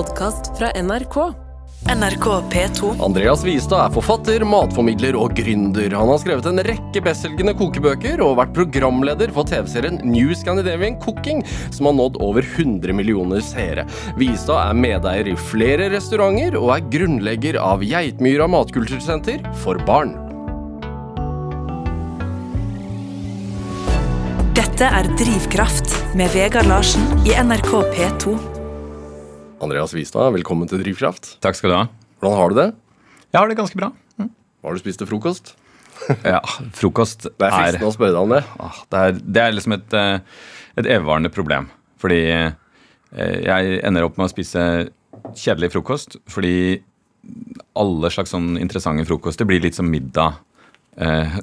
podkast fra NRK. NRK P2. Andreas Vistad er forfatter, matformidler og gründer. Han har skrevet en rekke bestselgende kokebøker og vært programleder for TV-serien New Scandinavian Cooking, som har nådd over 100 millioner seere. Vistad er medeier i flere restauranter og er grunnlegger av Geitmyra matkultursenter for barn. Dette er Drivkraft med Vegard Larsen i NRK P2. Andreas Vistad, velkommen til Drivkraft. Takk skal du ha. Hvordan har du det? Jeg har det ganske bra. Hva har du spist til frokost? Ja, frokost Det er fristende å spørre deg om det. Ah, det, er, det er liksom et, eh, et evigvarende problem. Fordi eh, jeg ender opp med å spise kjedelig frokost. Fordi alle slags sånn interessante frokoster blir litt som middag. Eh,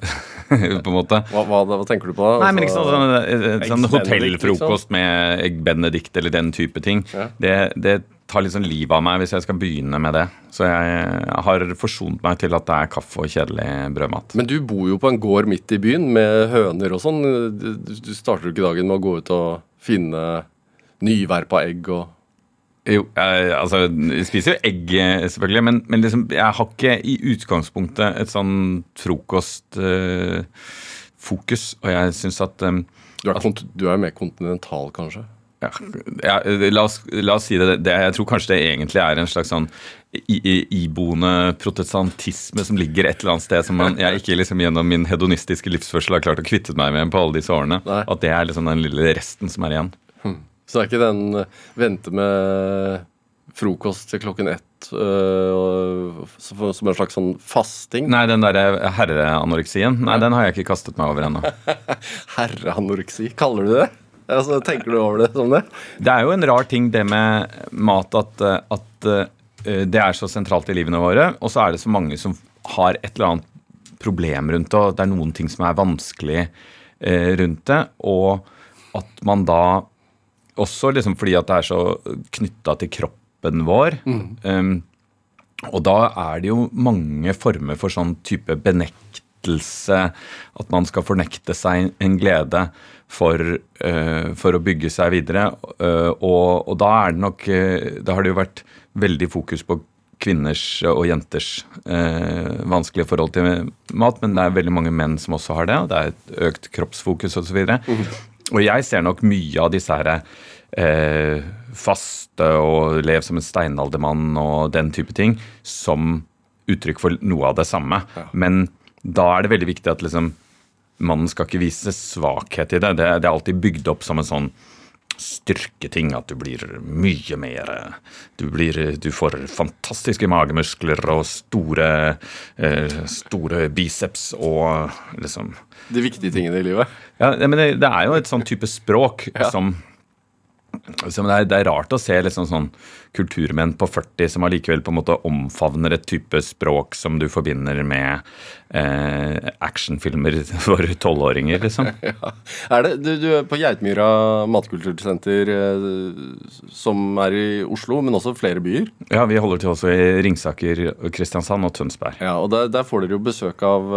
på en måte. Hva, hva, hva tenker du på? da? Nei, men ikke Altså, sånn, sånn, eh, sånn hotellfrokost med egg benedict eller den type ting. Ja. Det, det tar litt sånn livet av meg hvis jeg skal begynne med det. Så jeg har forsont meg til at det er kaffe og kjedelig brødmat. Men du bor jo på en gård midt i byen med høner og sånn. Du, du starter jo ikke dagen med å gå ut og finne nyverpa egg og Jo, jeg, altså, jeg spiser jo egg, eh, selvfølgelig, men, men liksom, jeg har ikke i utgangspunktet et sånn frokostfokus. og jeg syns at um, Du er, kont du er mer kontinental, kanskje? ja, ja, la, oss, la oss si det, det. Jeg tror kanskje det egentlig er en slags sånn i- i- iboende protestantisme som ligger et eller annet sted som man, jeg ikke liksom gjennom min hedonistiske livsførsel har klart å kvitte meg med på alle disse årene. Nei. At det er liksom den lille resten som er igjen. Så det er ikke den eh, vente med frokost til klokken ett øh, som en slags sånn fasting? Nei, den derre herreanoreksien, nei, den har jeg ikke kastet meg over ennå. Herreanoreksi, kaller du det? Altså, tenker du over det som det? Det er jo en rar ting det med mat at, eh, at uh, det er så sentralt i livene våre, og så er det så mange som har et eller annet problem rundt det, og det er noen ting som er vanskelig uh, rundt det, og at man da også liksom fordi at det er så knytta til kroppen vår um, og da er det jo mange former for sånn type benektelse, at man skal fornekte seg en glede for, uh, for å bygge seg videre. Uh, og, og da er det nok eh, Da har det jo vært veldig fokus på kvinners og jenters eh, vanskelige forhold til mat, men det er veldig mange menn som også har det, og det er et økt kroppsfokus osv. Og, og jeg ser nok mye av disse her eh, faste og lev som en steinaldermann og den type ting som uttrykk for noe av det samme. Men da er det veldig viktig at liksom mannen skal ikke vise svakhet i det. Det, det er alltid bygd opp som en sånn styrketing, at du blir mye mer Du, blir, du får fantastiske magemuskler og store, eh, store biceps og liksom De viktige tingene i livet? ja, men det, det er jo et sånn type språk Ja. som det, er, det er rart å se liksom sånn kulturmenn på 40 som allikevel på en måte omfavner et type språk som du forbinder med eh, actionfilmer for tolvåringer, liksom. Ja. Er det, du, du er på Geitmyra matkultursenter, eh, som er i Oslo, men også flere byer. Ja, vi holder til også i Ringsaker, Kristiansand og Tønsberg. Ja, og der, der får dere jo besøk av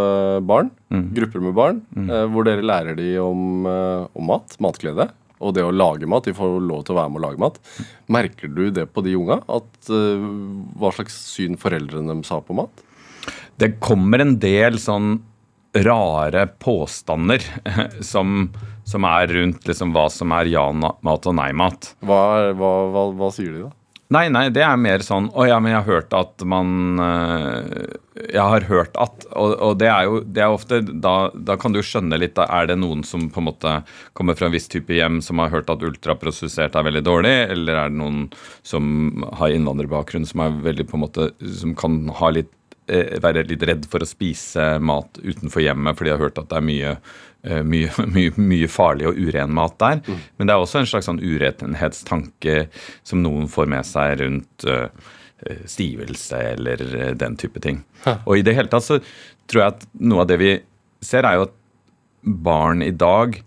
barn, barn, grupper med barn, eh, hvor dere lærer de om, eh, om mat, matglede, og det å lage mat. De får lov til å være med å lage mat. Merker du det på de unga? At, uh, hva slags syn foreldrene deres har på mat? Det kommer en del sånn rare påstander som, som er rundt liksom hva som er ja-mat og nei-mat. Hva, hva, hva, hva sier de da? Nei, nei, det er mer sånn Å ja, men jeg har hørt at man øh, Jeg har hørt at Og, og det er jo det er ofte da, da kan du skjønne litt da, Er det noen som på en måte kommer fra en viss type hjem som har hørt at ultraprosessert er veldig dårlig, eller er det noen som har innvandrerbakgrunn som er veldig på en måte Som kan ha litt eh, være litt redd for å spise mat utenfor hjemmet fordi de har hørt at det er mye, eh, mye, mye, mye farlig og uren mat der. Men det er også en slags sånn urenhetstanke som noen får med seg rundt eh, eh, stivelse eller eh, den type ting. Og i det hele tatt så tror jeg at noe av det vi ser, er jo at barn i dag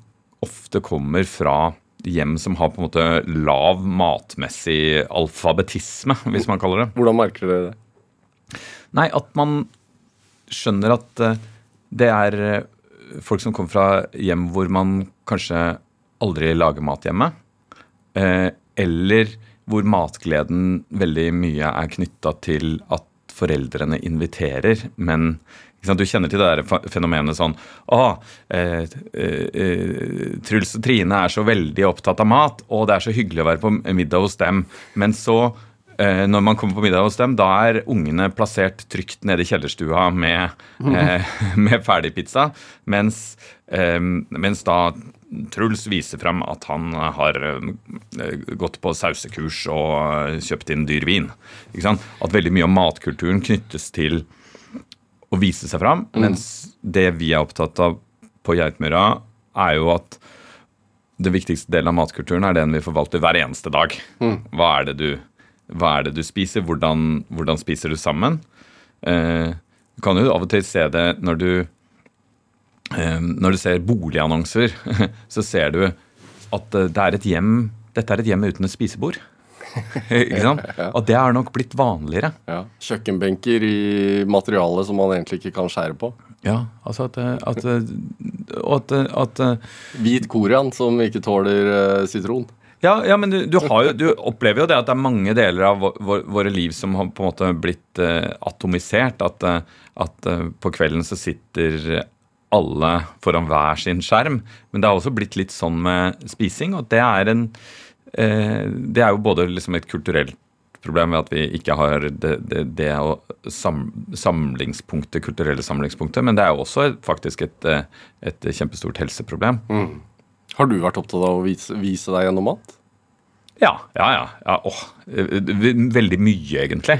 ofte kommer fra hjem som har på en måte lav matmessig alfabetisme, hvis man kaller det. Hvordan merker dere det? Nei, at man skjønner at eh, det er eh, folk som kommer fra hjem hvor man kanskje aldri lager mat hjemme. Eh, eller hvor matgleden veldig mye er knytta til at foreldrene inviterer, men du kjenner til det der fenomenet sånn Å, eh, eh, Truls og Trine er så veldig opptatt av mat, og det er så hyggelig å være på middag hos dem. Men så, når man kommer på middag hos dem, da er ungene plassert trygt nede i kjellerstua med, eh, med ferdigpizza, mens, eh, mens da Truls viser fram at han har eh, gått på sausekurs og eh, kjøpt inn dyr vin. At veldig mye av matkulturen knyttes til å vise seg fram, mens det vi er opptatt av på Geitmyra, er jo at den viktigste delen av matkulturen er den vi forvalter hver eneste dag. Hva, er det du, hva er det du spiser? Hvordan, hvordan spiser du sammen? Eh, du kan jo av og til se det når du eh, Når du ser boligannonser, så ser du at eh, det er et hjem Dette er et hjem uten et spisebord. Ikke sant? Og det er nok blitt vanligere. Ja. Kjøkkenbenker i materiale som man egentlig ikke kan skjære på. Ja, altså at, eh, at, eh, at, at Hvit korian som ikke tåler sitron. Ja, ja men du, du, jo, du opplever jo det at det er mange deler av vår, vår, våre liv som har på en måte blitt uh, atomisert. At, uh, at uh, på kvelden så sitter alle foran hver sin skjerm. Men det har også blitt litt sånn med spising, og det er en Det er jo både liksom et kulturelt problem ved at vi ikke har det, det, det sam, samlingspunktet, kulturelle samlingspunktet, men det er jo også faktisk et, et kjempestort helseproblem. Har du vært opptatt av å vise, vise deg gjennom mat? Ja, ja, ja. ja åh, eh, veldig mye, egentlig.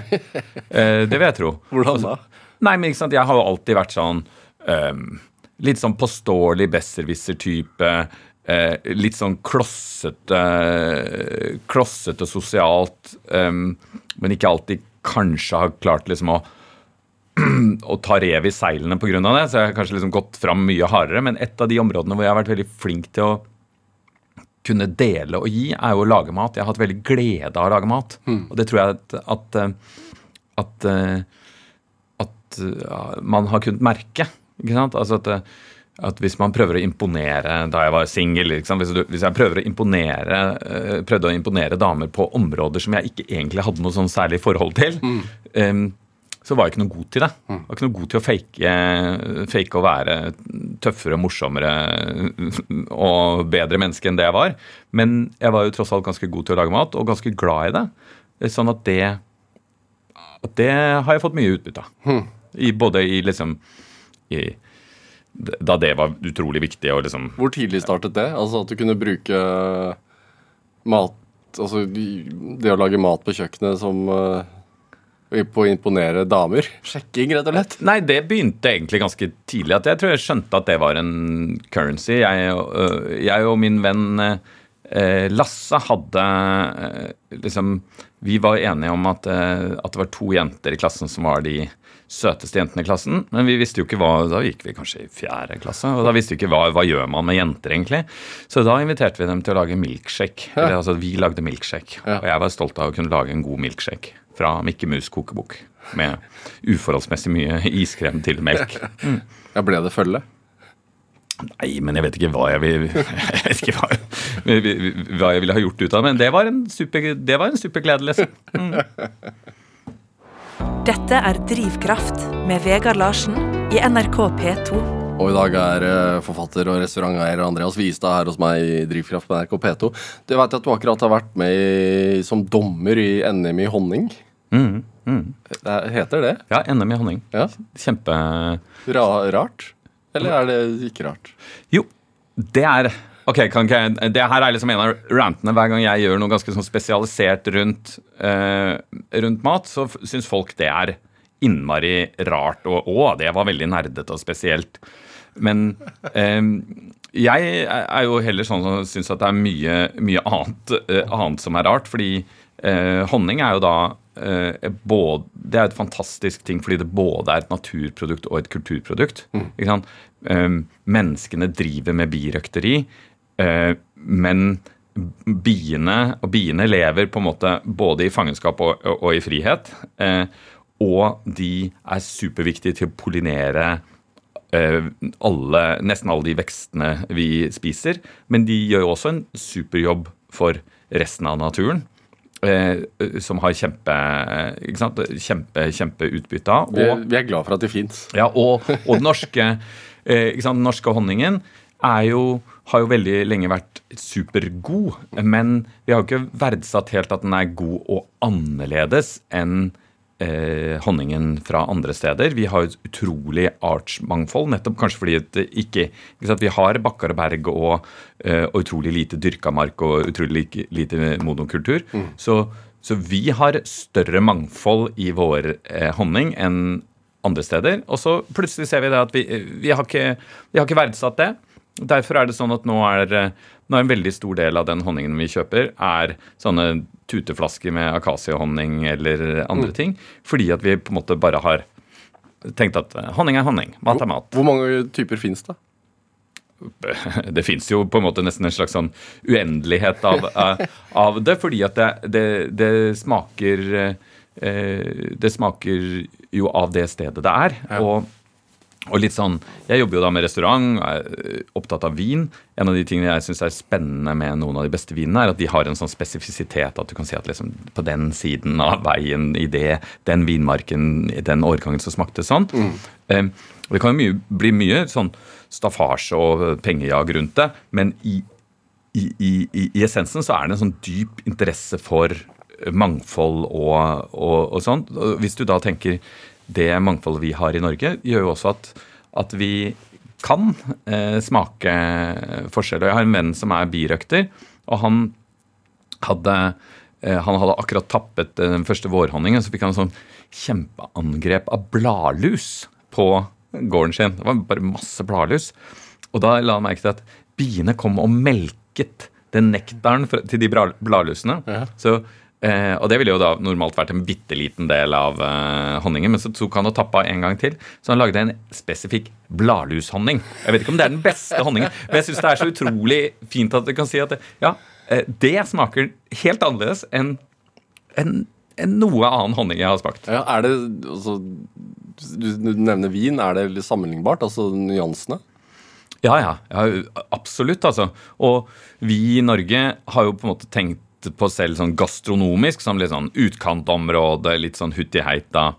Eh, Det vil jeg tro. Hvordan da? Nei, men ikke sant, jeg har jo alltid vært sånn um, Litt sånn påståelig besserwisser-type. eh, litt sånn klossete Klossete sosialt. um, men ikke alltid kanskje har klart liksom å å ta rev i seilene pga. det. Så jeg har kanskje liksom gått fram mye hardere. Men et av de områdene hvor jeg har vært veldig flink til å kunne dele og gi, er jo å lage mat. Jeg har hatt veldig glede av å lage mat. Og det tror jeg at, at, eh, at, eh, at man har kunnet merke. Ikke sant? Altså at, eh, at hvis man prøver å imponere da jeg var singel hvis, hvis jeg prøver å imponere, eh, prøvde å imponere damer på områder som jeg ikke egentlig hadde noe sånn særlig forhold til, em, så var jeg ikke noe god til det. Jeg var ikke noe god til å fake, fake å være tøffere, morsommere og bedre menneske enn det jeg var. Men jeg var jo tross alt ganske god til å lage mat, og ganske glad i det. Sånn at det, at det har jeg fått mye utbytte av. I, både i liksom i, Da det var utrolig viktig å liksom Hvor tidlig startet det? Altså at du kunne bruke mat Altså det å lage mat på kjøkkenet som eh, på å imponere damer? Sjekking, rett og slett? Nei, det begynte egentlig ganske tidlig. At jeg tror jeg skjønte at det var en currency. Jeg, og- øh, jeg og min venn eh, Lasse hadde eh, liksom Vi var enige om at, eh, at det var to jenter i klassen som var de søteste jentene i klassen. Men vi visste jo ikke hva Da gikk vi kanskje i fjerde klasse, og da visste vi ikke hva, hva gjør man med jenter, egentlig. Så da inviterte vi dem til å lage milkshake. Eller, altså, vi lagde milkshake. Ja. Og jeg var stolt av å kunne lage en god milkshake fra Mikke Mus kokebok. Med uforholdsmessig mye iskrem til melk. Ja, ble det følge? Nei, men jeg vet ikke hva jeg vil Jeg vet ikke hva, hva jeg ville ha gjort ut av det. Men det var en super, det var en super glede, liksom. Dette er Drivkraft med Vegard Larsen i NRK P2. Og i dag er eh, forfatter og restauranteier Andreas Vistad her hos meg i Drivkraft på NRK P2. Du vet at du akkurat har vært med i, som dommer i NM i honning? Mm, mm. Det heter det? Ja, NM i honning. Ja. Kjempe Ra rart? Eller er det ikke rart? Jo, det er Ok, kan ikke jeg Det her er liksom en av rantene. Hver gang jeg gjør noe ganske sånn spesialisert rundt, uh, rundt mat, så syns folk det er innmari rart. Og å, det var veldig nerdete og spesielt. Men eh, jeg er jo heller sånn som syns at det er mye, mye annet, uh, annet som er rart. Fordi uh, honning er jo da uh, både, Det er et fantastisk ting fordi det både er et naturprodukt og et kulturprodukt. Ikke sant? Eh, menneskene driver med birøkteri, men biene og biene lever på en måte både i fangenskap og, og, og i frihet. Eh, og de er superviktige til å pollinere eh, alle, nesten alle de vekstene vi spiser. Men de gjør jo også en superjobb for resten av naturen. eh, som har kjempe, ikke sant? kjempe, kjempeutbytte av. Og, vi er glad for at de fins. ja, og, og den norske, eh, norske honningen er jo, har jo veldig lenge vært supergod. Men vi har jo ikke verdsatt helt at den er god og annerledes enn eh, honningen fra andre steder. Vi har jo et utrolig artsmangfold, nettopp kanskje fordi det ikke, ikke? Vi har bakker og berg og, eh, og utrolig lite dyrka mark og utrolig lite monokultur. Så, så vi har større mangfold i vår eh, honning enn andre steder. Og så plutselig ser vi det at vi, vi, har, ikke, vi har ikke verdsatt det. Derfor er det sånn at nå er, eh, nå er en veldig stor del av den honningen vi kjøper, er sånne tuteflasker med akasiehonning eller andre ting. Fordi at vi på en måte bare har tenkt at eh, honning er honning, mat er mat. Hvor mange typer fins det? Det fins jo på en måte nesten en slags sånn uendelighet av, av- det, fordi at det, det, det smaker eh, Det smaker jo av det stedet det er. Og, og litt sånn, Jeg jobber jo da med restaurant, er eh, opptatt av vin. En av de tingene jeg syns er spennende med noen av de beste vinene, er at de har en sånn spesifisitet. At du kan si at liksom på den siden av veien i det, den vinmarken, i den årgangen som smakte sånn. Eh, og det kan jo mye, bli mye sånn staffasje og pengejag rundt det, men i, i, i, i i essensen så er det en sånn dyp interesse for mangfold og, og, og sånn. Hvis du da tenker det mangfoldet vi har i Norge, gjør jo også at, at vi kan eh, smake forskjell. Og jeg har en venn som er birøkter, og han hadde eh, han hadde akkurat tappet eh, den første vårhonningen, så fikk han en sånn kjempeangrep av bladlus på gården sin. Det var bare masse bladlus. Og da la han merke til at biene kom og melket den nektaren til de bladlusene. bladlusene. Så, eh, og det ville jo da normalt vært en bitte liten del av eh, honningen, men så tok han og tappa en gang til. Så han lagde en spesifikk bladlushonning. Jeg vet ikke om det er den beste honningen, men jeg syns det er så utrolig fint at du kan si at det, ja, eh, det smaker helt annerledes enn en, en noe annen honning jeg har smakt. Ja, er det altså, du, du nevner vin. Er det litt sammenlignbart? Altså nyansene? Ja, ja, ja, absolutt, altså. Og vi i Norge har jo på en måte tenkt på selv sånn gastronomisk, som litt sånn utkantområde, litt sånn huttiheita.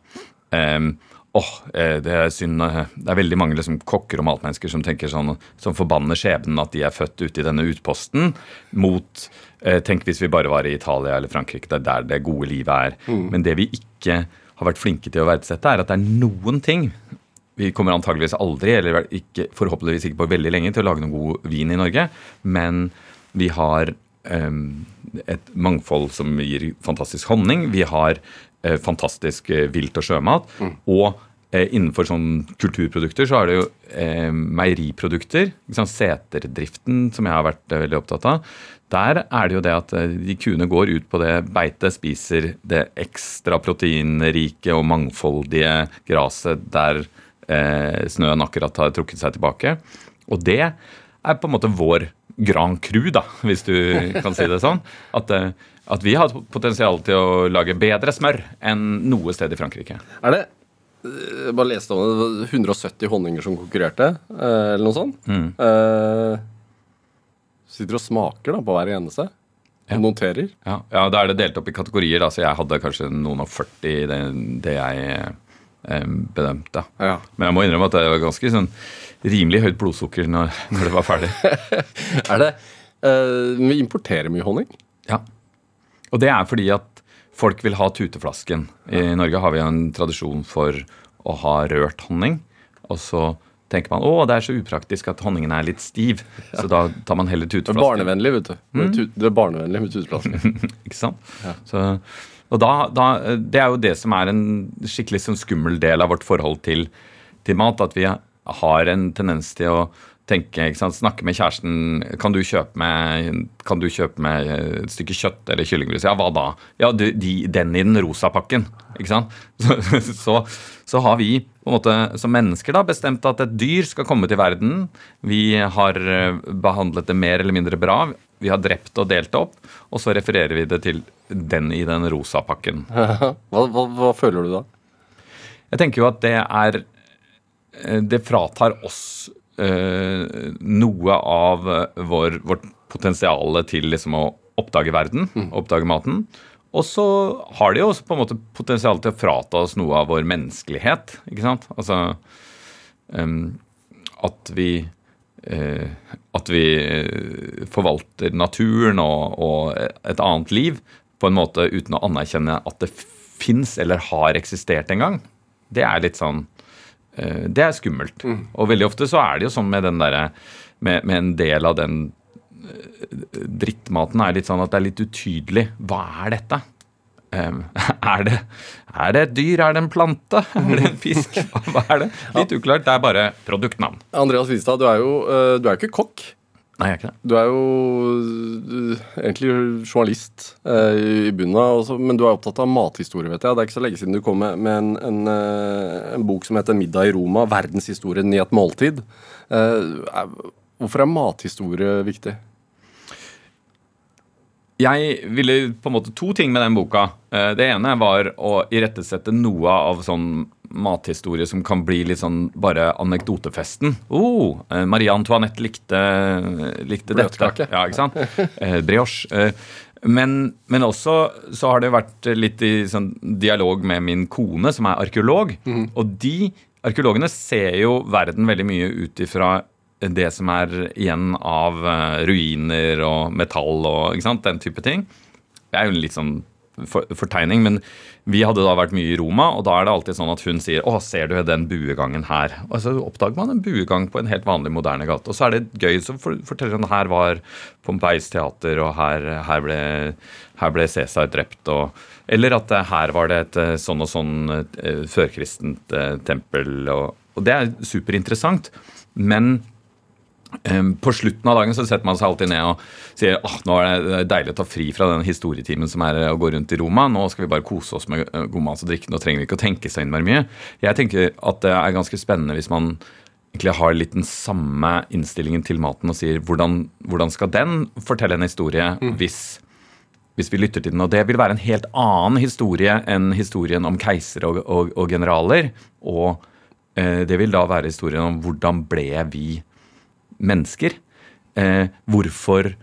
Um, åh, oh, det er synd eh, Det er veldig mange liksom, kokker og matmennesker som tenker sånn Som forbanner skjebnen at de er født ute i denne utposten, mot eh, Tenk hvis vi bare var i Italia eller Frankrike, det er der det gode livet er. Men det vi ikke har vært flinke til å verdsette, er at det er noen ting vi kommer antageligvis aldri, eller ikke, forhåpentligvis ikke på veldig lenge, til å lage noe god vin i Norge. Men vi har et mangfold som gir fantastisk honning. Vi har eh, fantastisk eh, vilt og sjømat. Og eh, innenfor sånn kulturprodukter så er det jo eh, meieriprodukter. ikke Seterdriften, som jeg har vært veldig opptatt av. Der er det jo det at de kuene går ut på det beitet, spiser det ekstra proteinrike og mangfoldige graset der eh, snøen akkurat har trukket seg tilbake. Og det er på en måte vår grand cru, da, hvis du kan si det sånn. At, eh, at vi har potensial til å lage bedre smør enn noe sted i Frankrike. Er det jeg bare leste om det, det 170 honninger som konkurrerte, eh, eller noe sånt. Eh, sitter og smaker da på hver eneste. Ja. Noterer. Ja, ja, Da er det delt opp i kategorier. da, så Jeg hadde kanskje noen og 40 i det, det jeg eh, bedømte. Ja. Men jeg må innrømme at det var ganske sånn rimelig høyt blodsukker når, når det var ferdig. Er det uh, Vi importerer mye honning. Ja. Og det er fordi at folk vil ha tuteflasken. I Norge har vi en tradisjon for å ha rørt honning. Og så tenker man å, det er så upraktisk at honningen er litt stiv. Så da tar man heller Det er tuteflasken. barnevennlig, vet du. Mm. Det er er barnevennlig med tuteflasken. Ikke sant? Så, og da, da, det er jo det som er en skikkelig sånn skummel del av vårt forhold til, til mat. At vi har en tendens til å tenke, snakke med kjæresten Kan du kjøpe med, kan du kjøpe med et stykke kjøtt eller kyllingbrus? Ja, hva da? Ja, du, de, den i den rosa pakken. Ikke sant? Så, så, så har vi på en måte som mennesker da bestemt at et dyr skal komme til verden. Vi har eh, behandlet det mer eller mindre bra. Vi har drept og delt det opp. Og så refererer vi det til den i den rosa pakken. hva, hva, hva føler du da? Jeg tenker jo at det er Det fratar oss eh, noe av eh, vår, vårt potensial til liksom å oppdage verden, oppdage maten. Og så har de jo også på en måte potensial til å frata oss noe av vår menneskelighet. ikke sant? Altså um, at vi uh, At vi eh, forvalter naturen og, og et annet liv på en måte uten å anerkjenne at det fins eller har eksistert en gang. Det er litt sånn eh, Det er skummelt. Og veldig ofte så er det jo sånn med den derre med, med en del av den eh, drittmaten er litt sånn at det er litt utydelig. Hva er dette? Um, er, det, er det et dyr? Er det en plante? Er det en fisk? Hva, er det? Litt uklart. Det er bare produktnavn. Andreas Wistad, du er jo eh, du er ikke kokk. Nei, jeg er ikke det. Du er jo egentlig journalist eh, i bunnen av, også, men du er opptatt av mathistorie, vet jeg. Det er ikke så lenge siden du kom med, med en, en, eh, en bok som heter 'Middag i Roma verdenshistorien i et måltid'. Eh, hvorfor er mathistorie viktig? Jeg ville på en måte to ting med den boka. Eh, Det ene var å irettesette noe av sånn mathistorie som kan bli litt sånn bare anekdotefesten. Oh, eh, Marie Antoinette likte, likte dette. Ja, ikke sant? Eh, brioche. Eh, Men, men også så har det vært litt i sånn dialog med min kone, som er arkeolog. Og de arkeologene ser jo verden veldig mye ut ifra det som er igjen av ruiner og metall og den type ting. Det er jo litt sånn fortegning, men vi hadde da vært mye i Roma, og da er det alltid sånn at hun sier 'Å, ser du den buegangen her?' Og så oppdager man en buegang på en helt vanlig, moderne gate. Og så er det gøy, så forteller hun her var Pompeis teater, og her, her, ble, her ble Cæsar drept, og Eller at eh, her var det et eh, sånn og sånn eh, førkristent tempel, og, og det er superinteressant. Men På slutten av dagen så setter man seg alltid ned og sier åh, nå er det deilig å ta fri fra den historietimen som er å gå rundt i Roma. Nå skal vi bare kose oss med eh, god mat og drikke. Nå trenger vi ikke å tenke så innmari mye. Jeg tenker at det er ganske spennende hvis man egentlig har litt den samme innstillingen til maten og sier hvordan, hvordan skal den fortelle en historie hvis, hvis vi lytter til den. Og det vil være en helt annen historie enn historien om keisere og, og, og generaler. Og eh, det vil da være historien om hvordan ble vi mennesker. Eh, hvorfor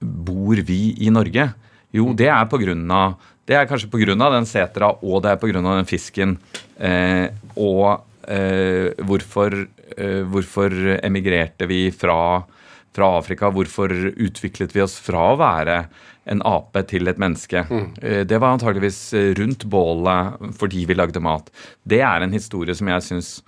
bor vi i Norge? Jo, det er på grunn av det er kanskje pga. den setra, og det er pga. den fisken. Eh, og eh, hvorfor, eh, hvorfor emigrerte vi fra, fra Afrika? Hvorfor utviklet vi oss fra å være en ape til et menneske? Eh, det var antageligvis rundt bålet fordi vi lagde mat. Det er en historie som jeg syns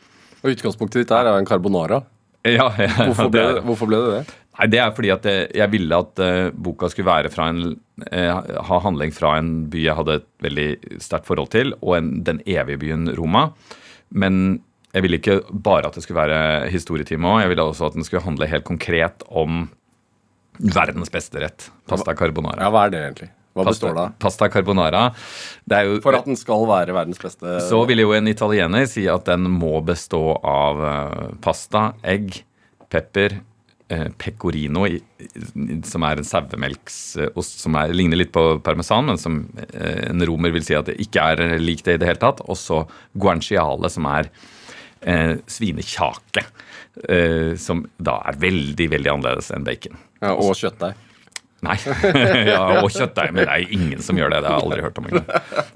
Og Utgangspunktet ditt der er en carbonara. Ja, ja, Hvorfor ble, det, hvorfor ble det det? Nei, Det er fordi at jeg, jeg ville at uh, boka skulle være fra en, uh, ha handling fra en by jeg hadde et veldig sterkt forhold til, og en, den evige byen Roma. Men jeg ville ikke bare at det skulle være historietime òg. Jeg ville også at den skulle handle helt konkret om verdens beste rett. Pasta carbonara. Ja, Hva er det egentlig? Hva Pasta, består det av? pasta carbonara. Det jo, For at den skal være verdens beste så vil jo en italiener si at den må bestå av eh, pasta, egg, pepper, eh, pecorino, som er en sauemelksost som er, ligner litt på parmesan, men som eh, en romer vil si at det ikke er lik det i det hele tatt. Og så guanciale, som er eh, svinekjake. Eh, som da er veldig, veldig annerledes enn bacon. ja, Og kjøttdeig. Nei. ja, og kjøttdeig. Men det er ingen som gjør det. Det har jeg aldri hørt om engang.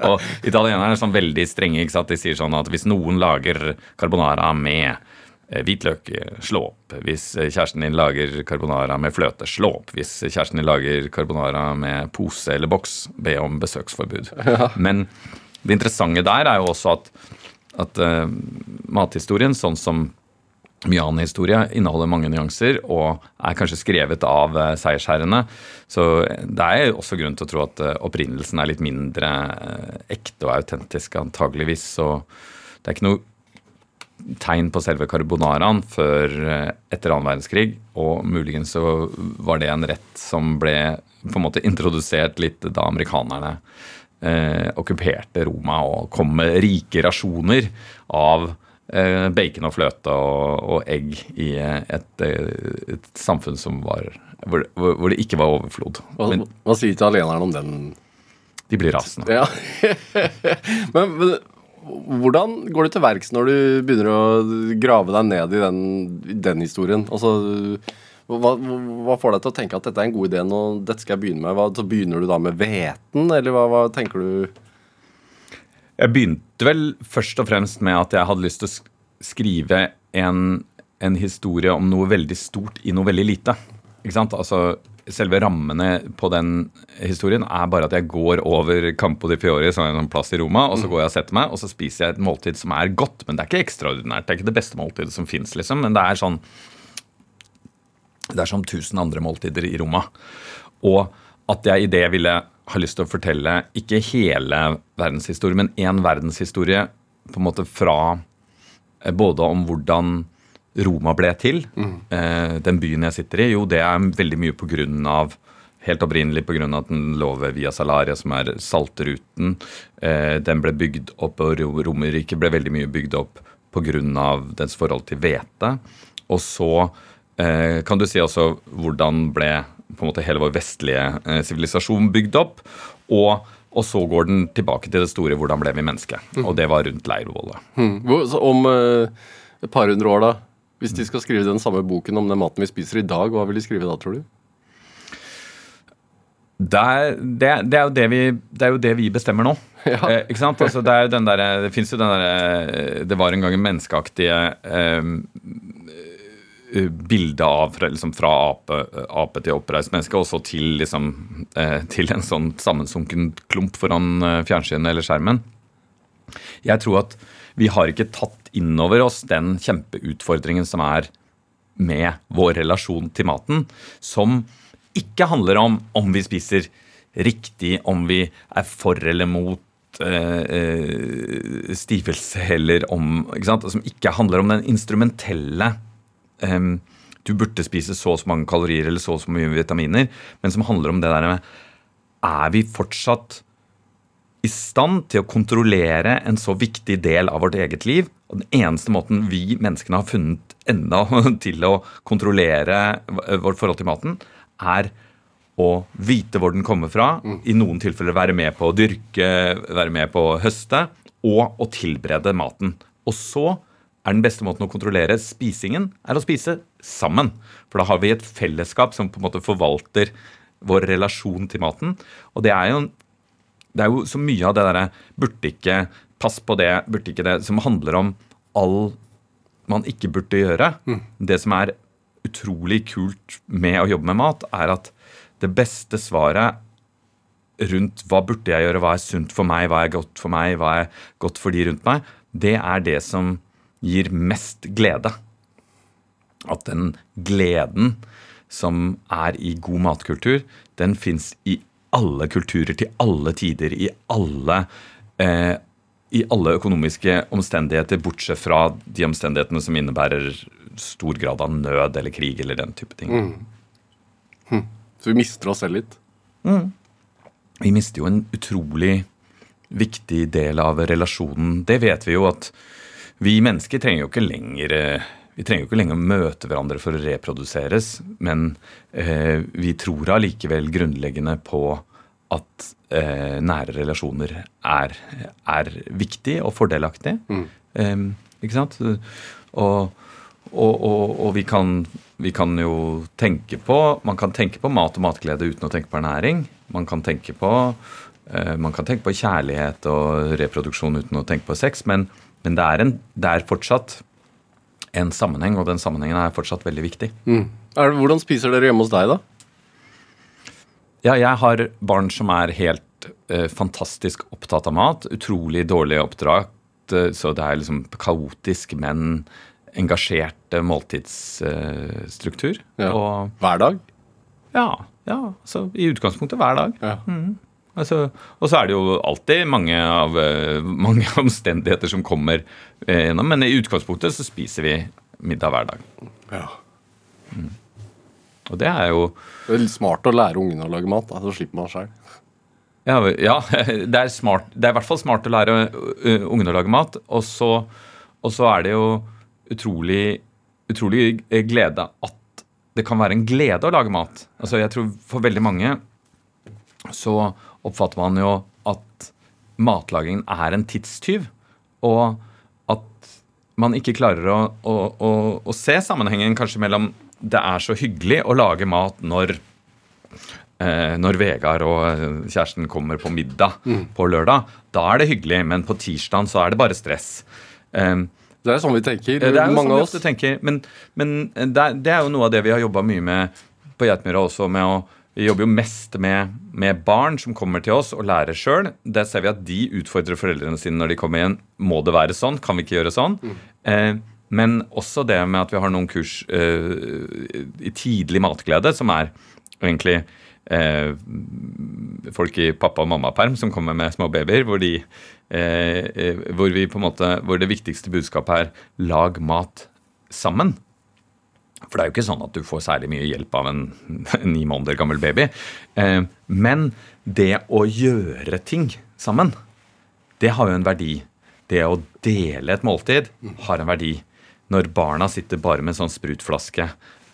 Og italienerne er sånn veldig strenge. ikke sant? De sier sånn at hvis noen lager carbonara med eh, hvitløk, eh, slå opp. Hvis eh, kjæresten din lager carbonara med fløte, slå opp. Hvis kjæresten din lager carbonara med pose eller boks, be om besøksforbud. Men det interessante der er jo også at, at uh, mathistorien, sånn som mye annen historie inneholder mange nyanser og er kanskje skrevet av eh, seiersherrene. Så det er også grunn til å tro at eh, opprinnelsen er litt mindre eh, ekte og autentisk, antageligvis. Så det er ikke noe tegn på selve carbonaraen før etter annen verdenskrig. Og muligens så var det en rett som ble på en måte introdusert litt da amerikanerne eh, okkuperte Roma og kom med rike rasjoner av bacon og fløte og, og egg i eh, et, eh, et samfunn som var hvor, hvor det ikke var overflod. Hva, Men hva sier italienerne om den? de blir rasende. Ja. men, men hvordan går du til verks når du begynner å grave deg ned i den, den historien? Altså, Hva, hva får deg til å tenke at dette er en god idé nå, dette skal jeg begynne med? Hva, så begynner du da med hveten, eller hva, hva tenker du? Jeg begynte vel først og fremst med at jeg hadde lyst til å skrive en, en historie om noe veldig stort i noe veldig lite. Ikke sant? Altså, selve rammene på den historien er bare at jeg går over Campo di Fiori, som er en plass i Roma, og så går jeg og setter meg, og så spiser jeg et måltid som er godt. Men det er ikke ekstraordinært. Det er ikke det beste måltidet som fins, liksom. Men det er sånn Det er som tusen andre måltider i Roma. Og at jeg i det ville ha lyst til å fortelle ikke hele verdenshistorie, men én verdenshistorie på en måte fra eh, både om hvordan Roma ble til, eh, den byen jeg sitter i. Jo, det er veldig mye på grunn av Helt opprinnelig pga. at den lå ved Via Salaria, som er saltruten. Eh, den ble bygd opp, og Ro- Romerriket ble veldig mye bygd opp pga. dens forhold til hvete. Og så kan du si også hvordan ble på en måte hele vår vestlige eh, sivilisasjon bygd opp. Og, og så går den tilbake til det store 'hvordan ble vi menneske'? Og det var rundt leirvollet. Hmm. Så Om eh, et par hundre år, da? Hvis de skal skrive den samme boken om den maten vi spiser i dag, hva vil de skrive da, tror du? Det er, det, det, er det, vi, det er jo det vi bestemmer nå. Ja. Eh, ikke sant? Altså, det er jo den der, det fins jo den derre Det var en gang en menneskeaktige eh, eh, bilde av fra, liksom, fra ape, ape til oppreist menneske, og så til, liksom, eh, til en sånn sammensunken klump foran eh, fjernsynet eller skjermen. Jeg tror at vi har ikke tatt inn over oss den kjempeutfordringen som er med vår relasjon til maten, som ikke handler om om vi spiser riktig, om vi er for eller mot eh, eh, stivelse, eller om ikke sant? Som ikke handler om den instrumentelle em, Du burde spise så og så mange kalorier eller så og så mye vitaminer, men som handler om det der med Er vi fortsatt i stand til å kontrollere en så viktig del av vårt eget liv. Og den eneste måten vi menneskene har funnet enda til å kontrollere vårt forhold til maten, er å vite hvor den kommer fra, i noen tilfeller være med på å dyrke, være med på å høste, og å tilberede maten. Og så er den beste måten å kontrollere spisingen, er å spise sammen. For da har vi et fellesskap som på en måte forvalter vår relasjon til maten. Og det er jo, det er jo så mye av det derre burde ikke, pass på det, burde ikke det, som handler om all man ikke burde gjøre. Det som er utrolig kult med å jobbe med mat, er at det beste svaret rundt hva burde jeg gjøre, hva er sunt for meg, hva er godt for meg, hva er godt for de rundt meg, det er det som gir mest glede. At den gleden som er i god matkultur, den fins i alle kulturer, til alle tider, i alle, eh, i alle økonomiske omstendigheter, bortsett fra de omstendighetene som innebærer stor grad av nød eller krig eller den type ting. Så vi mister oss selv litt. Vi mister jo en utrolig viktig del av relasjonen. Det vet vi jo at vi mennesker trenger jo ikke lenger eh, vi trenger jo ikke lenger å møte hverandre for å reproduseres, men eh, vi tror allikevel grunnleggende på at eh, nære relasjoner er, er viktig og fordelaktig. Eh, ikke sant? Og, og, og, og vi, kan, vi kan jo tenke på Man kan tenke på mat og matglede uten å tenke på ernæring. Man kan tenke på, eh, man kan tenke på kjærlighet og reproduksjon uten å tenke på sex, men, men det, er en, det er fortsatt en sammenheng, og den sammenhengen er fortsatt veldig viktig. Er det, hvordan spiser dere hjemme hos deg, da? Ja, jeg har barn som er helt eh, fantastisk opptatt av mat. Utrolig dårlig oppdratt, eh, så det er liksom kaotisk, men engasjert eh, måltidsstruktur. Ja. Og Hver dag? ja, ja, så i utgangspunktet hver dag. Ja. Altså, og så er det jo alltid mange, av, eh, mange omstendigheter som kommer eh, gjennom, men i utgangspunktet så spiser vi middag hver dag. ja. Og det er jo Det er litt smart å lære ungene å lage mat, da, så slipper man sjøl. Ja, ja det, er smart, det er i hvert fall smart å lære ungene å lage mat. Og så, og så er det jo utrolig, utrolig glede at det kan være en glede å lage mat. Altså jeg tror For veldig mange så oppfatter man jo at matlagingen er en tidstyv. Og at man ikke klarer å, å, å, å se sammenhengen kanskje mellom det er så hyggelig å lage mat når eh, når Vegard og eh, kjæresten kommer på middag på lørdag, da er det hyggelig, men på tirsdag så er det bare stress. Eh, Det er sånn vi tenker, det er jo mange sånn vi av oss. ofte tenker, men, men det, er, det er jo noe av det vi har jobba mye med på Geitmyra også. med å Vi jobber jo mest med, med barn som kommer til oss og lærer sjøl. Der ser vi at de utfordrer foreldrene sine når de kommer igjen. Må det være sånn? Kan vi ikke gjøre sånn? Eh, men også det med at vi har noen kurs eh, i tidlig matglede, som er egentlig eh, folk i pappa- og mammaperm som kommer med små babyer, hvor, de, eh, eh, hvor, vi på en måte, hvor det viktigste budskapet er 'lag mat sammen'. For det er jo ikke sånn at du får særlig mye hjelp av en ni måneder gammel baby. Eh, men det å gjøre ting sammen, det har jo en verdi. Det å dele et måltid har en verdi. Når barna sitter bare med en sånn sprutflaske,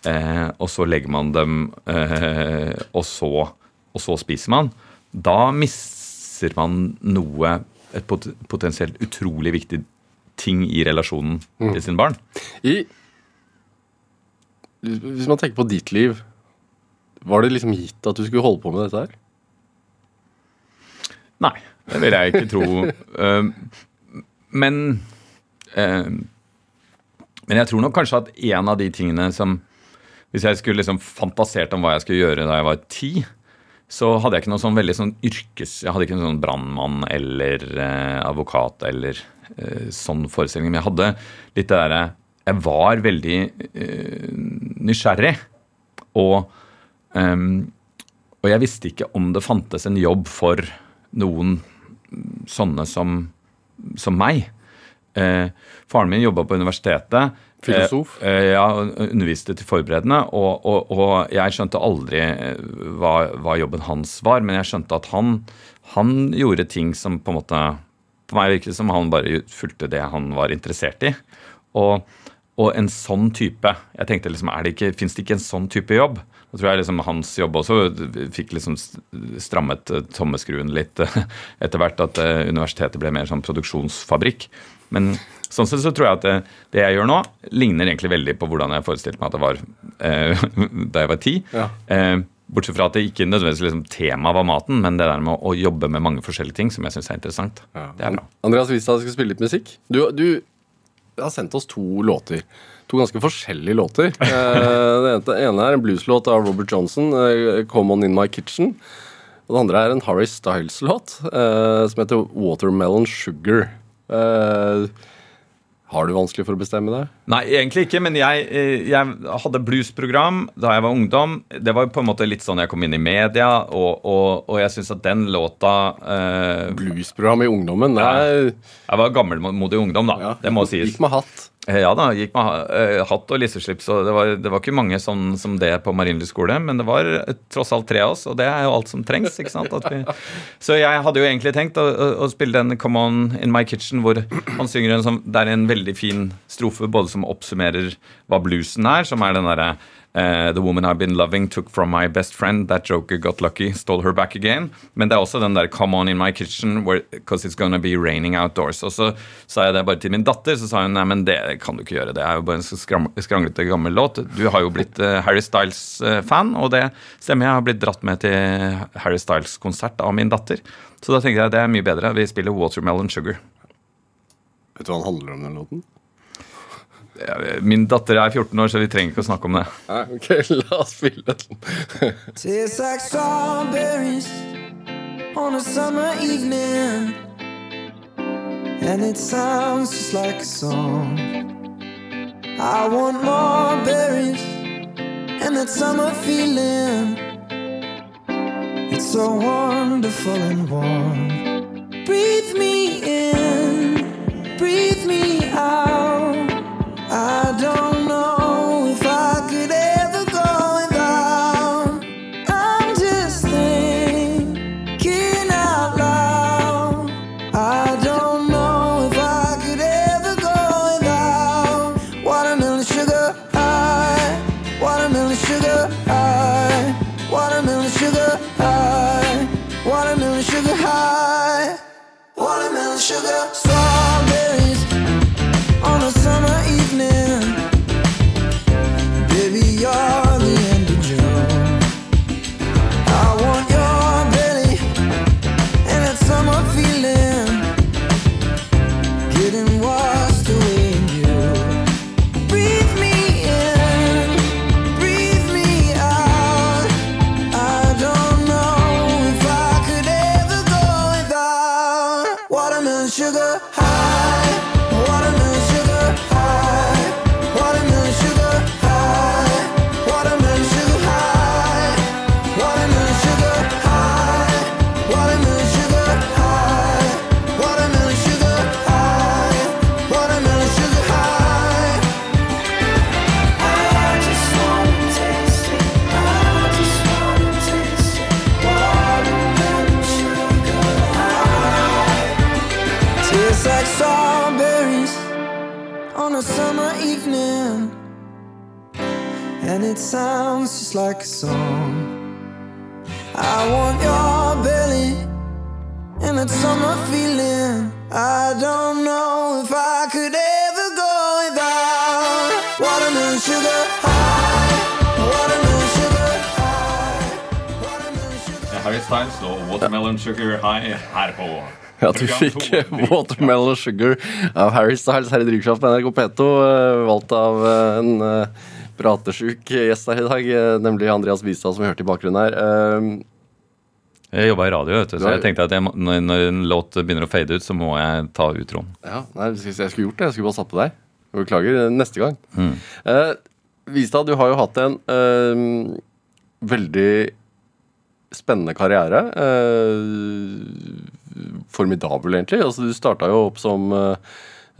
eh, og så legger man dem, eh, og, så, og så spiser man, da mister man noe, et potensielt utrolig viktig ting i relasjonen til sine barn. I, hvis man tenker på ditt liv, var det liksom gitt at du skulle holde på med dette her? Nei, det vil jeg ikke tro. Eh, men eh, Men jeg tror nok kanskje at en av de tingene som Hvis jeg skulle liksom fantasert om hva jeg skulle gjøre da jeg var ti, så hadde jeg ikke noe sånn veldig sånn yrkes... Jeg hadde ikke noen sånn brannmann eller eh, advokat eller eh, sånn forestilling. Men jeg hadde litt det derre Jeg var veldig eh, nysgjerrig. Og, ehm, og jeg visste ikke om det fantes en jobb for noen sånne som, som meg. Eh, faren min jobba på universitetet. Filosof? Eh, eh, ja, underviste til forberedende. Og, og, og jeg skjønte aldri eh, hva, hva jobben hans var, men jeg skjønte at han, han gjorde ting som på en måte På meg virket som han bare fulgte det han var interessert i. Og, og en sånn type Jeg tenkte liksom, er det ikke, Fins det ikke en sånn type jobb? Da tror jeg liksom hans jobb også fikk liksom strammet eh, tommeskruen litt eh, etter hvert. At eh, universitetet ble mer sånn produksjonsfabrikk. Men sånn sett så tror jeg at det, det jeg gjør nå, ligner egentlig veldig på hvordan jeg forestilte meg at det var eh, da jeg var ti. Ja. Eh, bortsett fra at det ikke nødvendigvis liksom, temaet var maten, men det der med å, å jobbe med mange forskjellige ting som jeg syns er interessant. Det er bra. Andreas Wistad skal spille litt musikk. Du, du har sendt oss to låter. To ganske forskjellige låter. Eh, det ene- er en blueslåt av Robert Johnson, eh, 'Come On In My Kitchen'. Og det andre er en Harry Styles-låt eh, som heter 'Watermelon Sugar'. Har du vanskelig for å bestemme deg? Nei, egentlig ikke, men jeg, eh, jeg hadde bluesprogram da jeg var ungdom. Det var på en måte litt sånn jeg kom inn i media, og, og, og jeg syns at den låta eh, Bluesprogram i ungdommen? Er Jeg var gammelmodig ungdom, da. ja, Det må sies. Gikk med hatt. Eh, Ja da, gikk med eh, hatt og lisseslips, og det var, det var ikke mange sånn som det på Marienlyst skole, men det var eh, tross alt tre av oss, og det er jo alt som trengs. ikke sant? Vi, så jeg hadde jo egentlig tenkt å, å spille den Come On In My Kitchen, hvor han synger en sånn Det er en veldig fin strofe både som oppsummerer hva bluesen er, som er den derre eh, The woman I've been loving took from my best friend. That joker got lucky, stole her back again. Men det er også den der Come on in my kitchen, where, cause it's gonna be raining outdoors. Og så sa jeg det bare til min datter, så sa hun nei, men det kan du ikke gjøre. Det er jo bare en skranglete gammel låt. Du har jo blitt eh, Harry Styles-fan, og det stemmer. Jeg har blitt dratt med til Harry Styles-konsert av min datter. Så da tenkte jeg det er mye bedre. Vi spiller Watermelon Sugar. Vet du hva den handler om, den låten? Min datter er 14 år, så vi trenger ikke å snakke om det. Nei, ok, la oss spille den. Tastes like strawberries on a summer evening. And it sounds just like a song. I want more berries and that summer feeling. It's so wonderful and warm. Breathe me in, breathe me out. Styles og Watermelon Sugar High her på Ja, du fikk Watermelon Sugar av Harry Styles her i Drivkraft på NRK P2, eh, valgt av eh, en eh, pratesjuk gjest her i dag, nemlig Andreas Bistad, som vi hørte i bakgrunnen her. Eh, Jeg jobba i radio, vet du, så jeg tenkte at jeg, når, en låt begynner å fade ut, så må jeg ta utroen. Ja, nei, jeg skulle gjort det. Jeg skulle bare satt på deg. Beklager. Neste gang. Eh, Vistad, du har jo hatt en eh, veldig spennende karriere. Eh, formidabel, egentlig. Altså, du starta jo opp som eh,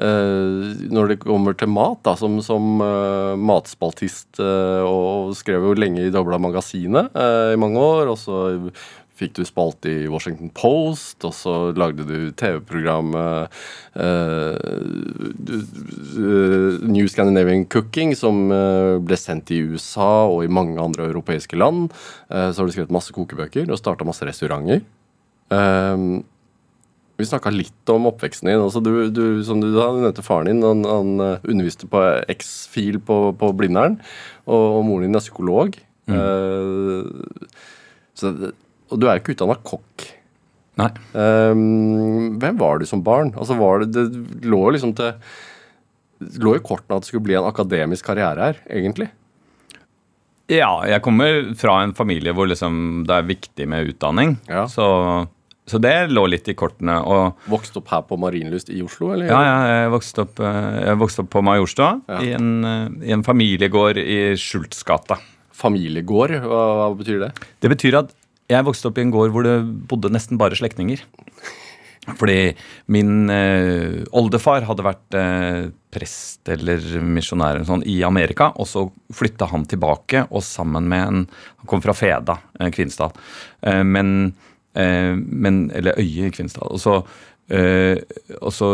eh, når det kommer til mat, da, som, som matspaltist, og skrev jo lenge i Dobla Magasinet i mange år. Og så fikk du spalt i Washington Post, og så lagde du TV-programmet uh, New Scandinavian Cooking, som eh, ble sendt i USA og i mange andre europeiske land. Så har du skrevet masse kokebøker og starta masse restauranter. Uh, vi snakka litt om oppveksten din. Altså du, du, som du, nevnte faren din. Han, han underviste på X-fil på, på Blindern. Og, og moren din er psykolog. Eh, så, det- og du er jo ikke utdanna kokk. Nei. Um, hvem var du som barn? Altså var det, det lå liksom til det lå i kortene at det skulle bli en akademisk karriere her, egentlig. Ja, jeg kommer fra en familie hvor liksom det er viktig med utdanning. Ja. Så, så det lå litt i kortene. Og vokst opp her på Marienlyst i Oslo, eller? ja, ja, jeg vokste opp, eh, jeg vokste opp på Majorstua, Ja. i, en, eh, i en familiegård i Skjultsgata. Familiegård, hva, hva betyr det? Det betyr at jeg vokste opp i en gård hvor det bodde nesten bare slektninger. Fordi min eh, oldefar hadde vært eh, prest eller misjonær eller sånn, i Amerika, og så flytta han tilbake, og sammen med en Han kom fra Feda, eh, Kvinesdal. Eh, men, eh, men Eller Øye i Kvinesdal. Og så, eh,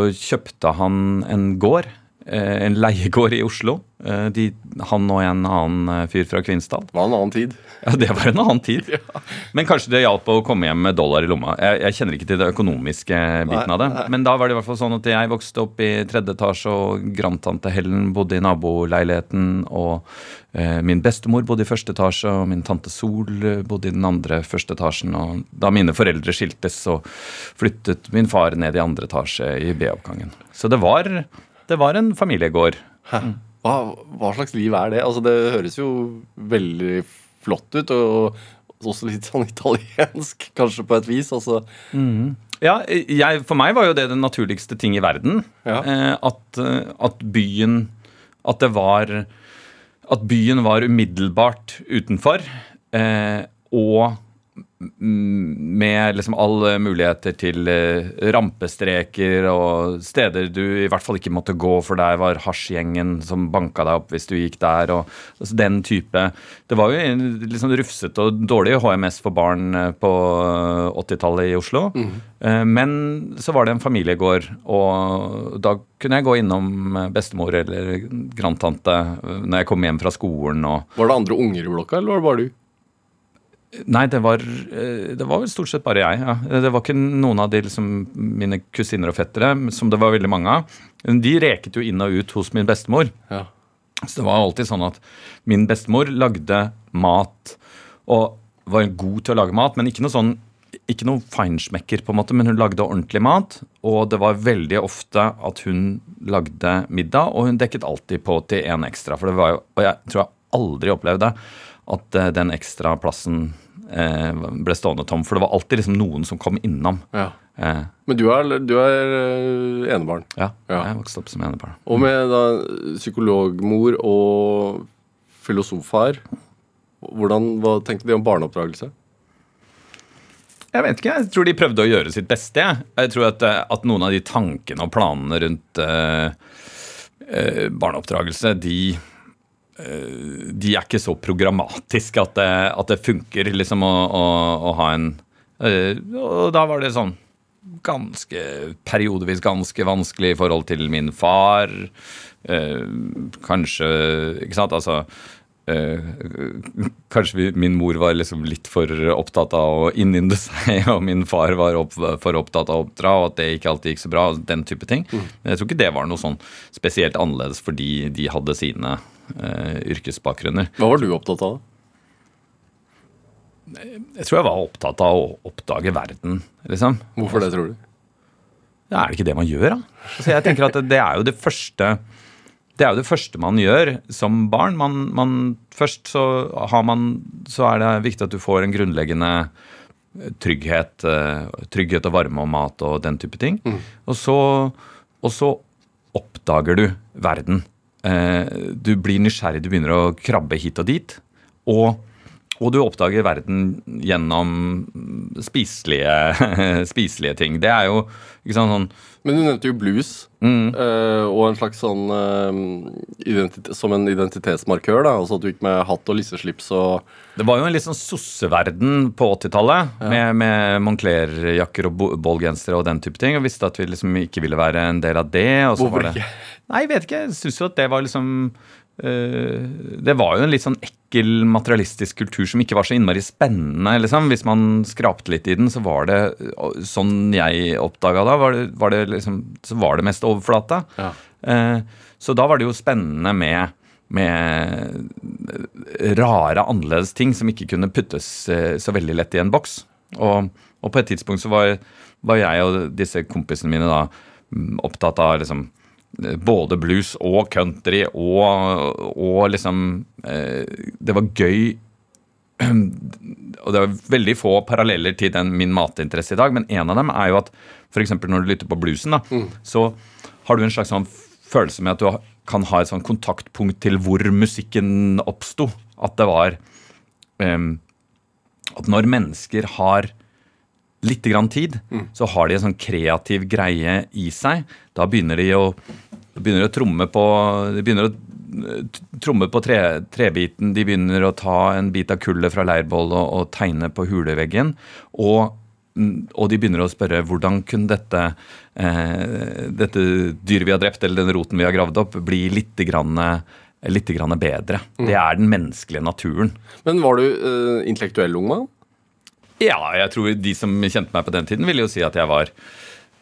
kjøpte han en gård. Eh, En leiegård i Oslo. Eh, De, han og en annen eh, fyr fra Kvinesdal. Det var en annen tid. Ja, det var en annen tid. Men kanskje det hjalp å komme hjem med dollar i lomma. Jeg, jeg kjenner ikke til det økonomiske biten av det. Men da var det i hvert fall sånn at jeg vokste opp i tredje etasje, og grandtante Helen bodde i naboleiligheten, og eh, min bestemor bodde i første etasje, og min tante Sol bodde i den andre første etasjen. Og da mine foreldre skiltes, så flyttet min far ned i andre etasje i B-oppgangen. Så det var, det var en familiegård. Hva, hva slags liv er det? Altså, det høres jo veldig flott ut, og også litt sånn italiensk, kanskje på et vis. Altså, Ja, jeg, For meg var jo det den naturligste ting i verden. Ja. Eh, at, eh, at byen At det var At byen var umiddelbart utenfor. Eh, og mm, med liksom alle muligheter til eh, rampestreker og steder du i hvert fall ikke måtte gå, for der var hasjgjengen som banka deg opp hvis du gikk der. og altså Den type Det var jo liksom rufsete og dårlig HMS for barn eh, på 80-tallet i Oslo. Mm. Men så var det en familiegård, og da kunne jeg gå innom eh, bestemor eller grandtante eh, når jeg kom hjem fra skolen. og var det andre unger i blokka, eller var det bare du? Nei, det var, eh, det var stort sett bare jeg. Ja. Det var ikke noen av de liksom, mine kusiner og fettere, som det var veldig mange av. De reket jo inn og ut hos min bestemor. Ja. Så det var alltid sånn at min bestemor lagde mat og var god til å lage mat, men ikke noe sånn ikke noe feinschmecker, på en måte, men hun lagde ordentlig mat. Og det var veldig ofte at hun lagde middag, og hun dekket alltid på til én ekstra. For det var jo, og jeg tror jeg aldri opplevde at eh, den ekstra plassen eh, ble stående tom. For det var alltid liksom noen som kom innom. Ja. Eh, Men du er, du er eh, enebarn. ja, Ja. jeg vokste opp som enebarn. Og med da psykologmor og filosofar, hvordan, hva tenkte de om barneoppdragelse? Jeg vet ikke, jeg tror de prøvde å gjøre sitt beste. Jeg, tror at, at noen av de tankene og planene rundt eh, barneoppdragelse, de, de er ikke så programmatiske at det, at det funker liksom å, å, å ha en eh, Og da var det sånn ganske periodevis ganske vanskelig i forhold til min far. Eh, kanskje Ikke sant? Altså eh, Kanskje vi, min mor var liksom litt for opptatt av å innynde seg, og min far var opp, for opptatt av å oppdra, og at det ikke alltid gikk så bra. Den type ting. Men jeg tror ikke det var noe sånn spesielt annerledes fordi de hadde sine eh, yrkesbakgrunner. Hva var du opptatt av? Jeg tror jeg var opptatt av å oppdage verden, liksom. Hvorfor det, tror du? Ja, er det ikke det man gjør, da? Altså, jeg tenker at det, er jo det første det er jo det første man gjør som barn. Man, man, først så, har man, så er det viktig at du får en grunnleggende trygghet, eh, trygghet og varme og mat og den type ting. Og, så, og så oppdager du verden. Eh, Du blir nysgjerrig, du begynner å krabbe hit og dit. Og, og du oppdager verden gjennom spiselige, spiselige ting. Det er jo sant, sånn Men du nevnte jo blues, mm. og en slags sånn eh, Som en identitetsmarkør, da. Altså at du gikk med hatt og lisseslips og Det var jo en litt sånn sosseverden på 80-tallet, med, med Moncler-jakker og ballgensere og den type ting, og visste at vi liksom ikke ville være en del av det. Og så Hvorfor var det, ikke? Nei, jeg vet ikke. Jeg syns jo at det var liksom Det var jo en litt sånn ekkel materialistisk kultur som ikke var så innmari spennende, liksom. Hvis man skrapte litt i den, så var det Sånn jeg oppdaga da, var det, var det liksom Så var det mest overflate. Ja. Eh, så da var det jo spennende med, med rare, annerledes ting som ikke kunne puttes eh, så veldig lett i en boks. Og, og på et tidspunkt så var, var jeg og disse kompisene mine da mm, opptatt av liksom eh, både blues og country og, og liksom eh, Det var gøy og det er veldig få paralleller til den min matinteresse i dag, men en av dem er jo at f.eks. når du lytter på bluesen, da, så har du en slags sånn følelse med at du kan ha et sånn kontaktpunkt til hvor musikken oppsto. At det var em, At når mennesker har litt grann tid, så har de en sånn kreativ greie i seg. Da begynner de å, begynner å tromme på De begynner å eh, tromme på tre, trebiten, de begynner å ta en bit av kullet fra leirbålet og, og tegne på huleveggen. Og, mm, og de begynner å spørre hvordan kunne dette, eh, dette dyret vi har drept, eller den roten vi har gravd opp, bli litt grann, litt grann bedre. Det er den menneskelige naturen. Men var du eh, intellektuell ung mann? Ja, jeg tror de som kjente meg på den tiden, ville jo si at jeg var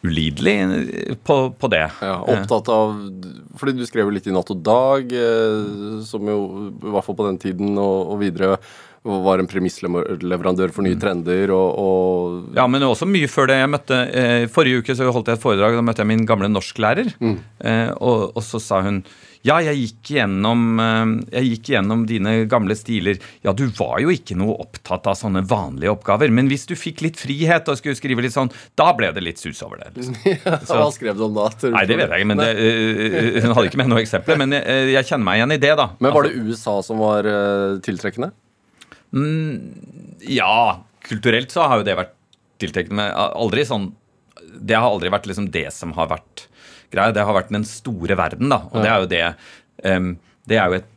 ulidelig på, på det. Ja, opptatt av Fordi du skrev jo litt i Natt og Dag, eh, som jo i hvert fall på den tiden og, og videre var en premissleverandør for nye trender og, og Ja, men også mye før det. Jeg møtte, eh, Forrige uke så holdt jeg et foredrag, da møtte jeg min gamle norsklærer. Eh, og, og så sa hun ja, jeg gikk, gjennom, eh, jeg gikk gjennom dine gamle stiler. Ja, du var jo ikke noe opptatt av sånne vanlige oppgaver, men hvis du fikk litt frihet og skulle skrive litt sånn, da ble det litt sus over det. liksom. Hva skrev du om da? Nei, det vet jeg ikke, men det, uh, hun hadde ikke med noe eksempler. Men jeg, jeg kjenner meg igjen i det, da. Men var det USA som var uh, tiltrekkende? Ja, kulturelt så har jo det vært tiltrekkende. Aldri sånn Det har aldri vært liksom det som har vært greia. Det har vært den store verden, da. Og det er jo det um, Det er jo et,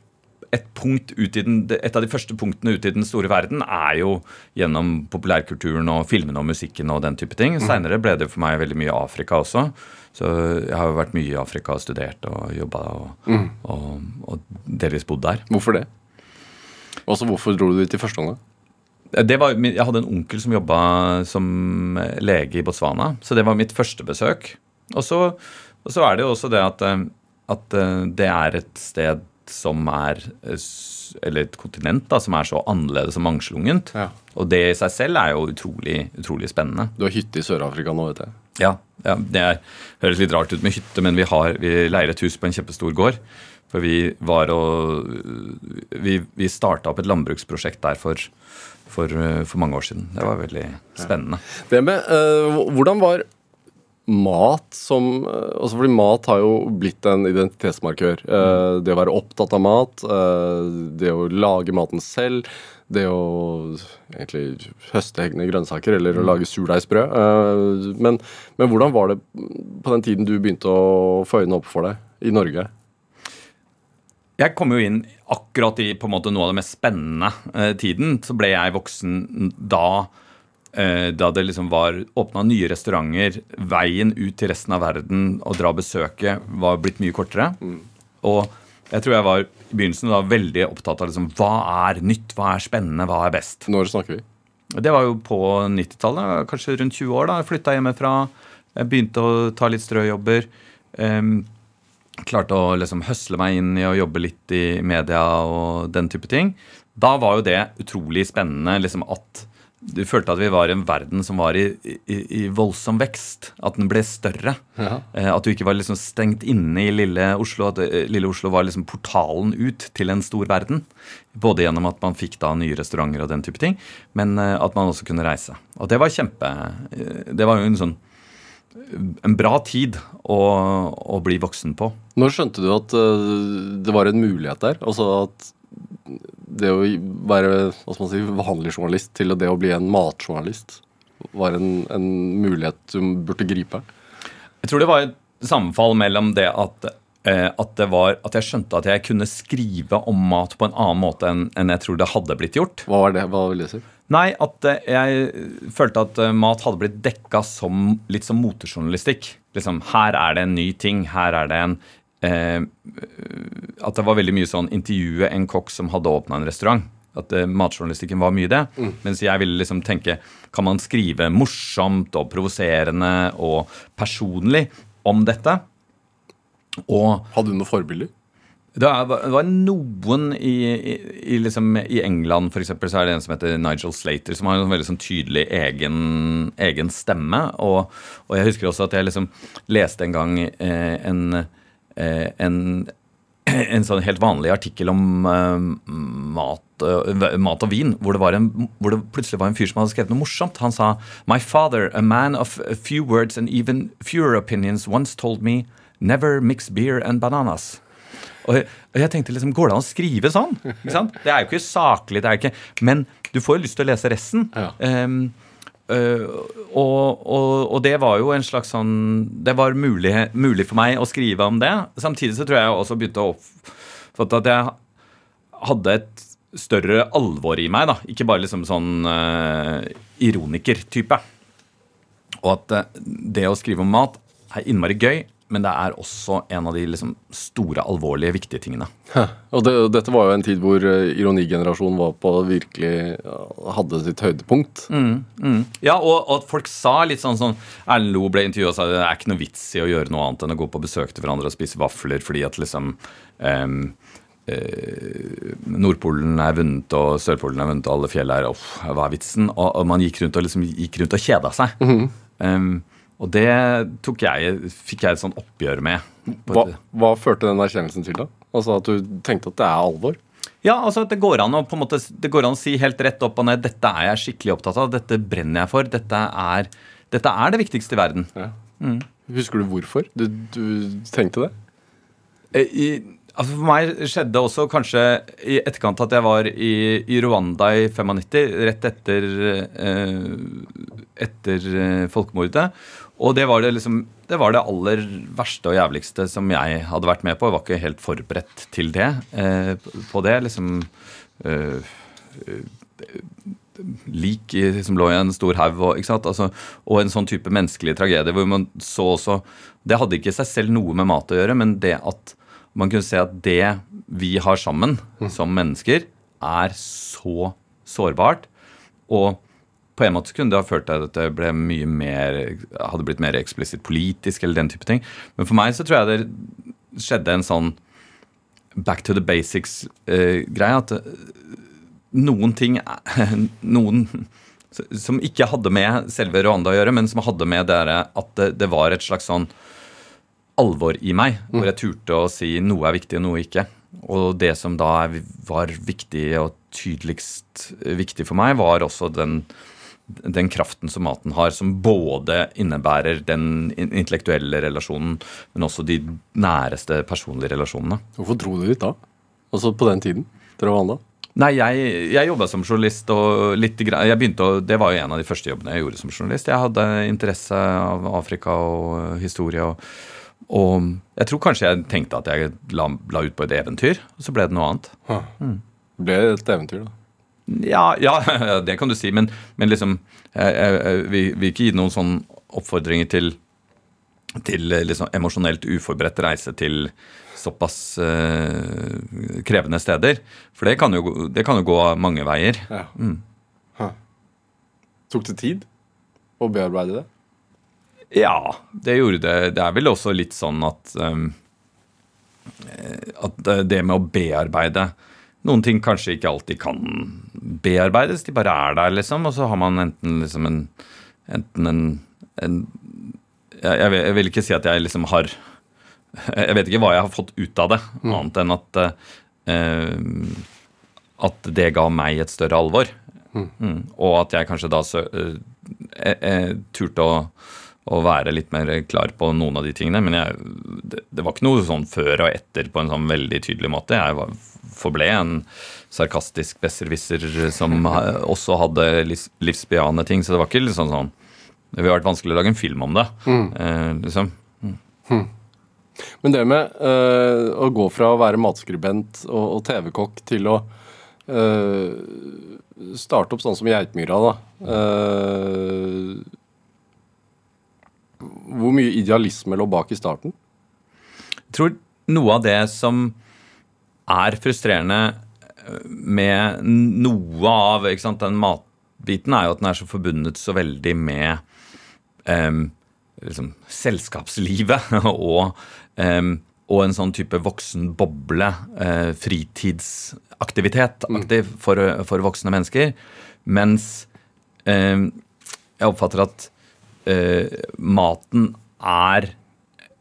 et punkt ut i den Et av de første punktene ut i den store verden er jo gjennom populærkulturen og filmene og musikken og den type ting. Seinere ble det for meg veldig mye Afrika også. Så jeg har jo vært mye i Afrika og studert og jobba og, og, og delvis bodd der. Hvorfor det? Også hvorfor dro du dit i første omgang? Det var, jeg hadde en onkel som jobba som lege i Botswana, så det var mitt første besøk. Og så, og så er det jo også det at, eh, at eh, det er et sted som er eh, Eller et kontinent da, som er så annerledes og mangslungent. Ja. Og det i seg selv er jo utrolig, utrolig spennende. Du har hytte i Sør-Afrika nå, vet jeg. Ja, ja det er, høres litt rart ut med hytte, men vi, har, vi leier et hus på en kjempestor gård. For vi var og Vi, vi starta opp et landbruksprosjekt der for, for, for mange år siden. Det var veldig spennende. Det med, uh, Hvordan var mat som eh, altså Fordi mat har jo blitt en identitetsmarkør. Eh, det å være opptatt av mat, eh, det å lage maten selv, det å egentlig høste egne grønnsaker eller å lage surdeigsbrød. Men, men hvordan var det på den tiden du begynte å få øynene opp for det i Norge? Jeg kom jo inn akkurat i på en måte noe av det mest spennende tiden. Så ble jeg voksen da da det liksom var åpna nye restauranter. Veien ut til resten av verden og dra og besøke var blitt mye kortere. Og jeg tror jeg var i begynnelsen da veldig opptatt av liksom, hva er nytt, hva er spennende, hva er best. Når snakker vi? Det var jo på 90-tallet, kanskje rundt 20 år. da, Jeg flytta hjemmefra, jeg begynte å ta litt strøjobber. Um, klarte å liksom høsle meg inn i å jobbe litt i media og den type ting. Da var jo det utrolig spennende liksom at du følte at vi var i en verden som var i, i, i voldsom vekst. At den ble større. Ja. Eh, At du ikke var liksom stengt inne i lille Oslo. At eh, lille Oslo var liksom portalen ut til en stor verden. Både gjennom at man fikk da nye restauranter og den type ting, men eh, at man også kunne reise. Og det var kjempe Det var jo en sånn en bra tid å, å bli voksen på. Når skjønte du at det var en mulighet der? Altså at det å være hva skal man si, vanlig journalist til det å bli en matjournalist var en, en mulighet du burde gripe? Jeg tror det var et sammenfall mellom det at, eh, at, det var, at jeg skjønte at jeg kunne skrive om mat på en annen måte enn, enn jeg tror det hadde blitt gjort. Hva var det? Hva vil det si? Nei, at eh, jeg følte at eh, mat hadde blitt dekka som litt som motejournalistikk. Liksom, her er det en ny ting. Her er det en eh, At det var veldig mye sånn intervjue en kokk som hadde åpna en restaurant. At eh, matjournalistikken var mye det. Mens jeg ville liksom tenke Kan man skrive morsomt og provoserende og personlig om dette? Og Hadde du noen forbilder? det var noen i, i, i, liksom, I England for eksempel, så er det en som heter Nigel Slater, som har en veldig sånn tydelig egen, egen stemme. Og, og jeg husker også at jeg liksom leste en gang eh, en, en, en sånn helt vanlig artikkel om eh, mat, eh, mat og vin, hvor det, var en, hvor det plutselig var en fyr som hadde skrevet noe morsomt. Han sa My father, a man of a few words and even fewer opinions, once told me Never mix beer and bananas. Og jeg, og jeg tenkte liksom, Går det an å skrive sånn? Det er jo ikke saklig, det er jo ikke Men du får jo lyst til å lese resten. Ja. Ehm, øh, og, og, og det var jo en slags sånn Det var mulig, mulig for meg å skrive om det. Samtidig så tror jeg også begynte å oppfatte at jeg hadde et større alvor i meg. da Ikke bare liksom sånn uh, ironiker-type. Og at eh, det å skrive om mat er innmari gøy, men det er også en av de liksom store, alvorlige, viktige tingene. Og det, dette var jo en tid hvor eh, ironigenerasjonen var på virkelig hadde sitt høydepunkt. Mm. Ja, og, og at folk sa litt sånn som Erlend Loe ble intervjua og sa det er ikke noe vits i å gjøre noe annet enn å gå på besøk til hverandre og spise vafler fordi at liksom um, eh, Nordpolen er vunnet, og Sørpolen er vunnet, og alle fjell er Uff, hva er vitsen? Og, og man gikk rundt og liksom gikk rundt og kjeda seg. Em, og det tok jeg, fikk jeg et sånn oppgjør med. Hva, hva førte den erkjennelsen til, da? Altså At du tenkte at det er alvor? Ja, altså at det går an å på en måte Det går an å si helt rett opp og ned Dette er jeg skikkelig opptatt av, dette brenner jeg for, dette er, dette er det viktigste i verden. Husker du hvorfor du, du tenkte det? Eh, I, altså for meg skjedde også kanskje i etterkant at jeg var i, i Rwanda i 95, rett etter, eh, etter eh, folkemordet. Og det var det, liksom, det var det aller verste og jævligste som jeg hadde vært med på. Jeg var ikke helt forberedt til det. Eh, på det, liksom eh, lik som lå i en stor haug, og? Altså, og en sånn type menneskelig tragedie hvor man så også Det hadde ikke i seg selv noe med mat å gjøre, men det at man kunne se at det vi har sammen som mennesker, er så sårbart. Og på en måte kunne det ha ført til at det mer, hadde blitt mer eksplisitt politisk, eller den type ting. Men for meg så tror jeg det skjedde en sånn back to the basics-greie. at eh, noen ting Noen som ikke hadde med selve Rwanda å gjøre, men som hadde med det at det, det var et slags sånn alvor i meg, hvor jeg turte å si noe er viktig og noe ikke. Og det som da var viktig og tydeligst viktig for meg, var også den, den kraften som maten har, som både innebærer den intellektuelle relasjonen, men også de næreste personlige relasjonene. Hvorfor dro du dit da? Altså på den tiden dere var da? Nei, jeg, jeg jobba som journalist, og litt, jeg begynte å, det var jo en av de første jobbene jeg gjorde som journalist. Jeg hadde interesse av Afrika og øh, historie. Og, og jeg tror kanskje jeg tenkte at jeg la, la ut på et eventyr, og så ble det noe annet. Det ble et eventyr, da. Ja, ja det kan du si, men, men liksom Jeg, jeg, jeg vil, vil ikke gi noen sånne oppfordringer til til eh, liksom emosjonelt uforberedt reise til såpass eh, krevende steder. For det kan, jo, det kan jo gå mange veier. Ja. Mm. Tok det tid å bearbeide det? Ja, det gjorde det. Det er vel også litt sånn at um, eh, At det- det med å bearbeide Noen ting kanskje ikke alltid kan bearbeides, de bare er der, liksom. Og så har man enten liksom en Enten en, en jeg, jeg, vil, jeg vil ikke si at jeg liksom har Jeg vet ikke hva jeg har fått ut av det, annet enn at uh, At det ga meg et større alvor. Mm. Og at jeg kanskje da så, uh, jeg, eh, turte å, å være litt mer klar på noen av de tingene. Men jeg, det, det var ikke noe sånn før og etter på en sånn veldig tydelig måte. Jeg var, forble en sarkastisk besserwisser som også hadde livs, livsbejaende ting. Så det var ikke liksom sånn Det ville vært vanskelig å lage en film om det. Eh, liksom. Men det med eh, å gå fra å være matskribent og, og TV-kokk til å eh, starte opp sånn som Geitmyra, da. Eh, hvor mye idealisme lå bak i starten? Jeg tror noe av det som er frustrerende øh, med noe av sant, den matbiten, er jo at den er så forbundet så veldig med um, liksom, selskapslivet og, um, og en sånn type voksen boble, uh, fritidsaktivitet aktiv for, for voksne mennesker. Mens um, jeg oppfatter at eh, maten er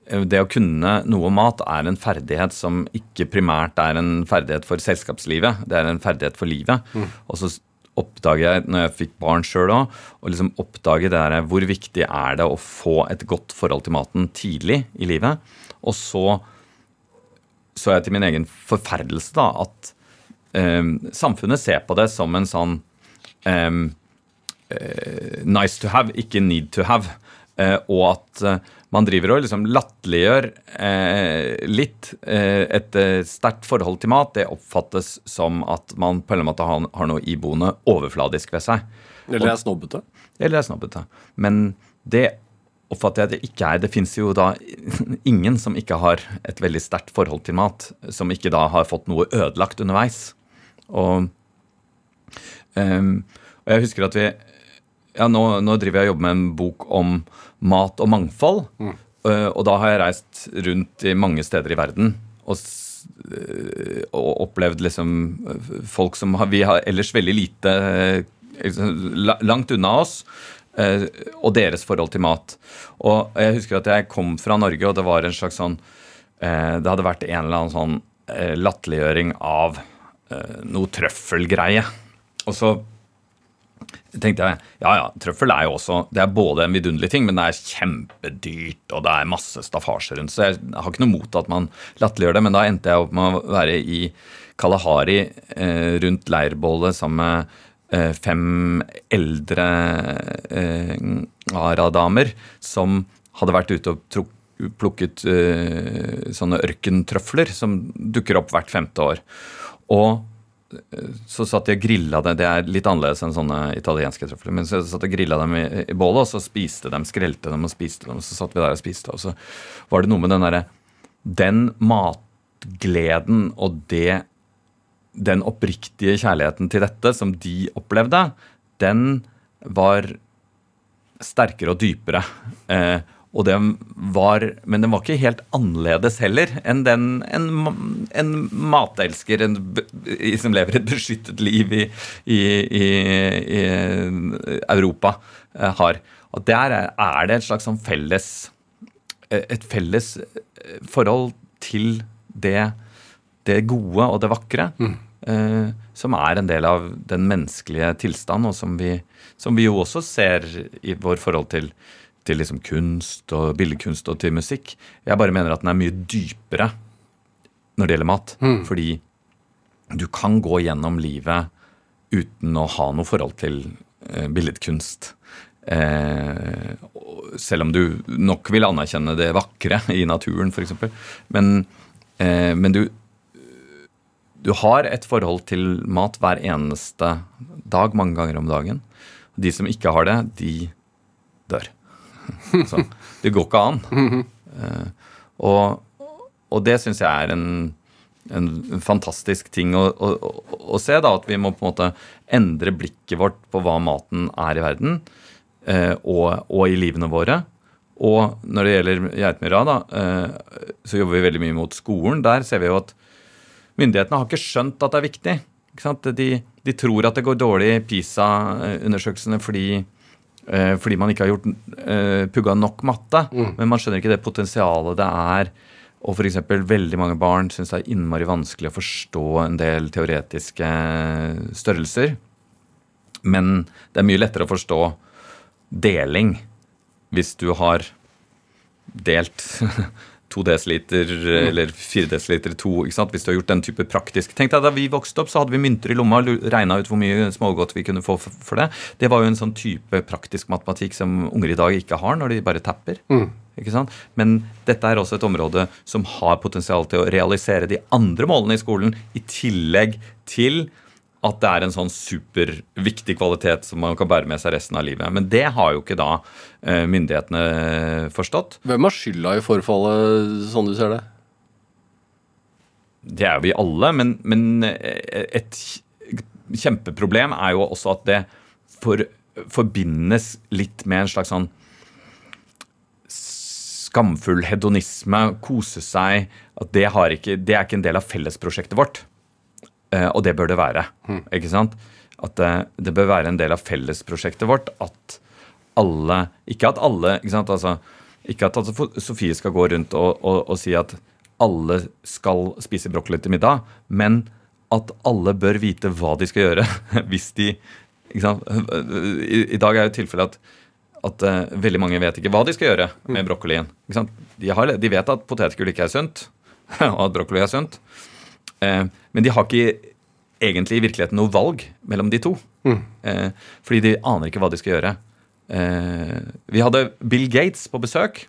det å kunne noe om mat er en ferdighet som ikke primært er en ferdighet for selskapslivet. Det er en ferdighet for livet. Og så oppdager jeg, når jeg fikk barn sjøl òg, og liksom oppdage det der, hvor viktig er det å få et godt forhold til maten tidlig i livet. Og så så jeg til min egen forferdelse da, at eh, samfunnet ser på det som en sånn eh, nice to have, ikke need to have. Eh, og at eh, man driver og liksom latterliggjør eh, litt eh, et eh, sterkt forhold til mat. Det oppfattes som at man på en eller annen måte har, har noe iboende overfladisk ved seg. Eller er snobbete? Eller er snobbete. Men det oppfatter jeg at det ikke er. Det fins jo da ingen som ikke har et veldig sterkt forhold til mat, som ikke da har fått noe ødelagt underveis. Og, ehm, og jeg husker at vi ja, nå, nå driver jeg og jobber med en bok om mat og mangfold. øh, og da har jeg reist rundt i mange steder i verden og, øh, og opplevd liksom øh, folk som har, vi har ellers veldig lite liksom, langt unna oss. og deres forhold til mat. Og jeg husker at jeg kom fra Norge, og det var en slags sånn eh, Det hadde vært en eller annen sånn eh, latterliggjøring av eh, noe trøffelgreie. Og så tenkte jeg ja ja, trøffel er jo også Det er både en vidunderlig ting, men det er kjempedyrt, og det er masse staffasje rundt. Så jeg har ikke noe mot at man latterliggjør det, men da endte jeg opp med å være i Kalahari eh, rundt leirbålet sammen med eh, fem eldre eh, aradamer som hadde vært ute og trukket plukket uh, sånne ørkentrøfler som dukker opp hvert femte år. Og så satt de og grilla det. Det er litt annerledes enn sånne italienske trøfler. Men så satt de og grilla dem i, i bålet, og så spiste dem, skrelte dem og spiste dem. Og så satt vi der og spiste, og så var det noe med den derre Den matgleden og det Den oppriktige kjærligheten til dette som de opplevde, den var sterkere og dypere. Eh, og den var, men den var ikke helt annerledes heller enn den en, en matelsker en, som lever et beskyttet liv i, i, i, i Europa, eh, har. Og der er, det et slags sånn felles eh, et felles eh, forhold til det, det gode og det vakre. eh, som er en del av den menneskelige tilstand, og som vi, som vi jo også ser i vår forhold til, til liksom kunst og billedkunst og til musikk. Jeg bare mener at den er mye dypere når det gjelder mat. Fordi du kan gå gjennom livet uten å ha noe forhold til eh, billedkunst. Eh, selv om du nok vil anerkjenne det vakre i naturen, f.eks. Men, eh, men du, du har et forhold til mat hver eneste dag, mange ganger om dagen. De som ikke har det, de dør. Så, det går ikke an. Eh, og, og det syns jeg er en, en fantastisk ting å, å, å, se. da, At vi må på en måte endre blikket vårt på hva maten er i verden, eh, og, og i livene våre. Og når det gjelder Geitmyra, da, eh, så jobber vi veldig mye mot skolen. Der ser vi jo at myndighetene har ikke skjønt at det er viktig. De, de tror at det går dårlig i PISA-undersøkelsene fordi, fordi man ikke har gjort uh, pugga nok matte. Men man skjønner ikke det potensialet det er. Og f.eks. veldig mange barn syns det er innmari vanskelig å forstå en del teoretiske størrelser. Men det er mye lettere å forstå deling hvis du har delt to desiliter eller fire desiliter to. ikke sant? Hvis du har gjort den type praktisk. Tenk deg Da vi vokste opp, så hadde vi mynter i lomma og regna ut hvor mye smågodt vi kunne få for det. Det var jo en sånn type praktisk matematikk som unger i dag ikke har når de bare tapper. Ikke sant? Men dette er også et område som har potensial til å realisere de andre målene i skolen, i tillegg til at det er en sånn superviktig kvalitet som man kan bære med seg resten av livet. Men det har jo ikke da eh, myndighetene forstått. Hvem har skylda i forfallet, sånn du ser det? Det er jo vi alle, men, men eh, et kjempeproblem er jo også at det for, forbindes litt med en slags sånn skamfull hedonisme, kose seg at det, har ikke, det er ikke en del av fellesprosjektet vårt. Eh, og det bør det være. ikke sant? At det, det bør være en del av fellesprosjektet vårt at alle Ikke at alle ikke sant? Altså, ikke at altså, Sofie skal gå rundt og, og, og si at alle skal spise brokkoli til middag, men at alle bør vite hva de skal gjøre hvis de ikke sant? I, I dag er jo tilfellet at at uh, veldig mange vet ikke hva de skal gjøre med brokkolien. Ikke sant? De, har, de vet at potetgull ikke er sunt, og at brokkoli er sunt. Eh, men de har ikke egentlig i virkeligheten noe valg mellom de to. Eh, fordi de aner ikke hva de skal gjøre. Eh, vi hadde Bill Gates på besøk.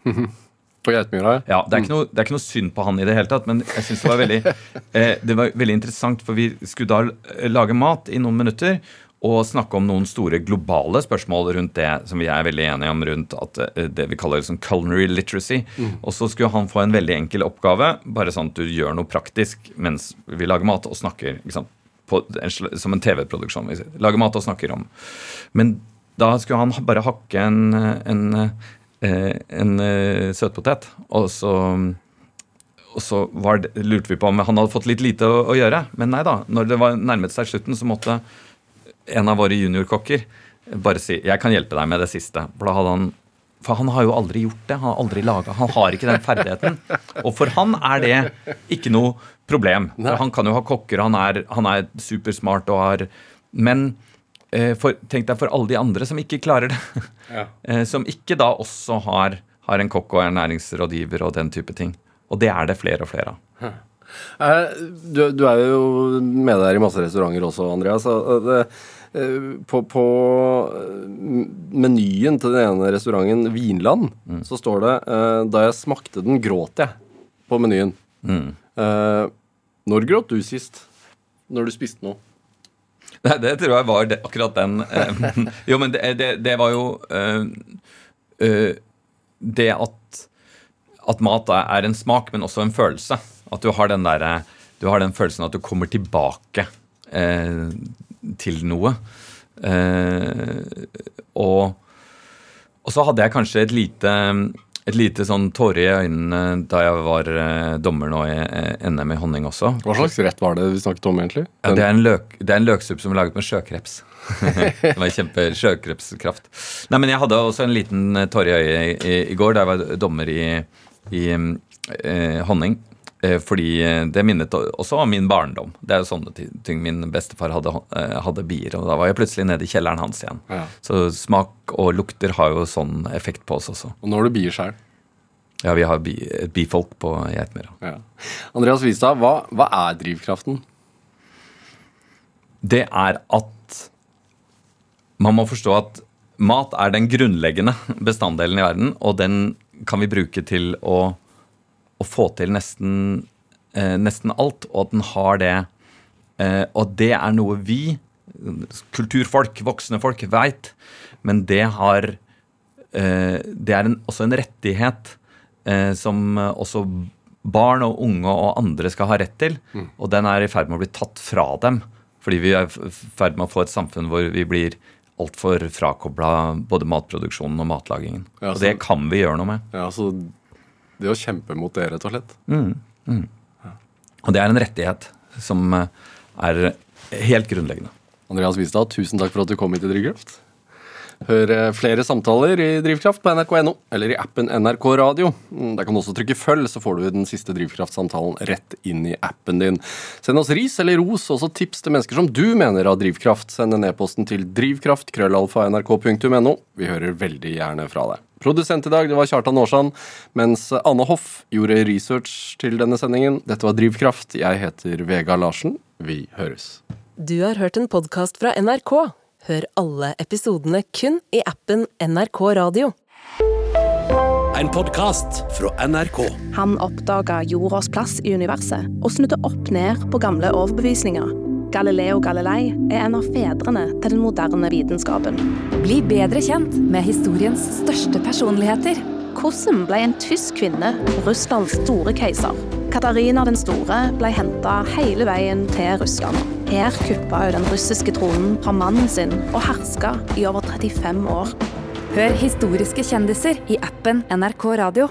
På Geitmyra? Ja, det er, ikke noe, det er ikke noe synd på han i det hele tatt, men jeg synes det var veldig Det var veldig interessant, for vi skulle da lage mat i noen minutter og snakke om noen store globale spørsmål rundt det som vi er veldig enige om rundt at eh, det vi kaller sånn culinary literacy. Og så skulle han få en veldig enkel oppgave, bare sånn at du gjør noe praktisk mens vi lager mat og snakker. liksom. På som en TV-produksjon. vi. Lager mat og snakker om. Men da skulle han bare hakke en, en, en, en eh, søtpotet, og så og så var det, lurte vi på om han hadde fått litt lite å, å gjøre. Men nei da. Når det var nærmet seg slutten, så måtte en av våre juniorkokker bare si 'Jeg kan hjelpe deg med det siste'. For da hadde han for han har jo aldri gjort det. Han har aldri laget, han har ikke den ferdigheten. Og for han er det ikke noe problem. For han kan jo ha kokker, han er, han er supersmart og har Men eh, for, tenk deg for alle de andre som ikke klarer det. Ja. som ikke da også har, har en kokk og ernæringsrådgiver og den type ting. Og det er det flere og flere av. Eh, Du, du er jo med der i masse restauranter også, Andreas. Det, eh, på, på eh, menyen til den ene restauranten, Vinland, så står det eh, 'Da jeg smakte den, gråt jeg' på menyen. Eh, Når gråt du sist? Når du spiste noe? Nei, det tror jeg var det, akkurat den eh, Jo, men det, det, det var jo eh, eh, Det at, at mat er en smak, men også en følelse. At du har den derre Du har den følelsen at du kommer tilbake eh, til noe. Eh, og, og så hadde jeg kanskje et lite et lite sånn tåre i øynene da jeg var eh, dommer nå i eh, NM i honning også. Hva slags rett var det vi snakket om, egentlig? Ja, det, er en løk, det er en løksuppe som er laget med sjøkreps. det var kjempe sjøkrepskraft. Nei, men jeg hadde også en liten tåre i øyet i, i, i går da jeg var dommer i, i eh, honning. Eh, fordi eh, det minnet også om min barndom. Det er jo sånne ting. Min bestefar hadde, eh, hadde bier, og da var jeg plutselig nede i kjelleren hans igjen. Ja. Så smak og lukter har jo sånn effekt på oss også. Og nå har du bier sjøl. Ja, vi har bi, bifolk på Geitmyra. Ja. Andreas Wistad, hva, hva er drivkraften? det er at man må forstå at mat er den grunnleggende bestanddelen i verden, og den kan vi bruke til å, å få til nesten, eh, nesten alt, og at den har det eh, Og det er noe vi, kulturfolk, voksne folk, veit, men det har eh, Det er en, også en rettighet eh, som også barn og unge og andre skal ha rett til. Og den er i ferd med å bli tatt fra dem. Fordi vi er i ferd med å få et samfunn hvor vi blir altfor frakobla både matproduksjonen og matlagingen. Ja, og det kan vi gjøre noe med. Ja, altså Det å kjempe mot det, rett og slett. Og det er en rettighet som eh, er helt grunnleggende. Andreas Wistad, tusen takk for at du kom hit til Drivkraft. Hør eh, flere samtaler i Drivkraft på nrk.no eller i appen NRK Radio. Mm, Der kan du også trykke følg, så får du den siste Drivkraft-samtalen rett inn i appen din. Send oss ris eller ros, og også tips til mennesker som du mener har drivkraft. Send en e-posten til drivkraft.krøllalfa.nrk.no. Vi hører veldig gjerne fra deg. Produsent i dag det var Kjartan Aarsand, mens Anne Hoff gjorde research til denne sendingen. Dette var Drivkraft. Jeg heter Vega Larsen. Vi høres. Du har hørt en podkast fra NRK. Hør alle episodene kun i appen NRK Radio. En podkast fra NRK. Han oppdaga jordas plass i universet og snudde opp ned på gamle overbevisninger. Galileo Galilei er en av fedrene til den moderne vitenskapen. Bli bedre kjent med historiens største personligheter. Hvordan ble en tysk kvinne Russlands store keiser? Katarina den store ble henta hele veien til Russland. Her kuppa hun den russiske tronen fra mannen sin og herska i over 35 år. Hør historiske kjendiser i appen NRK Radio.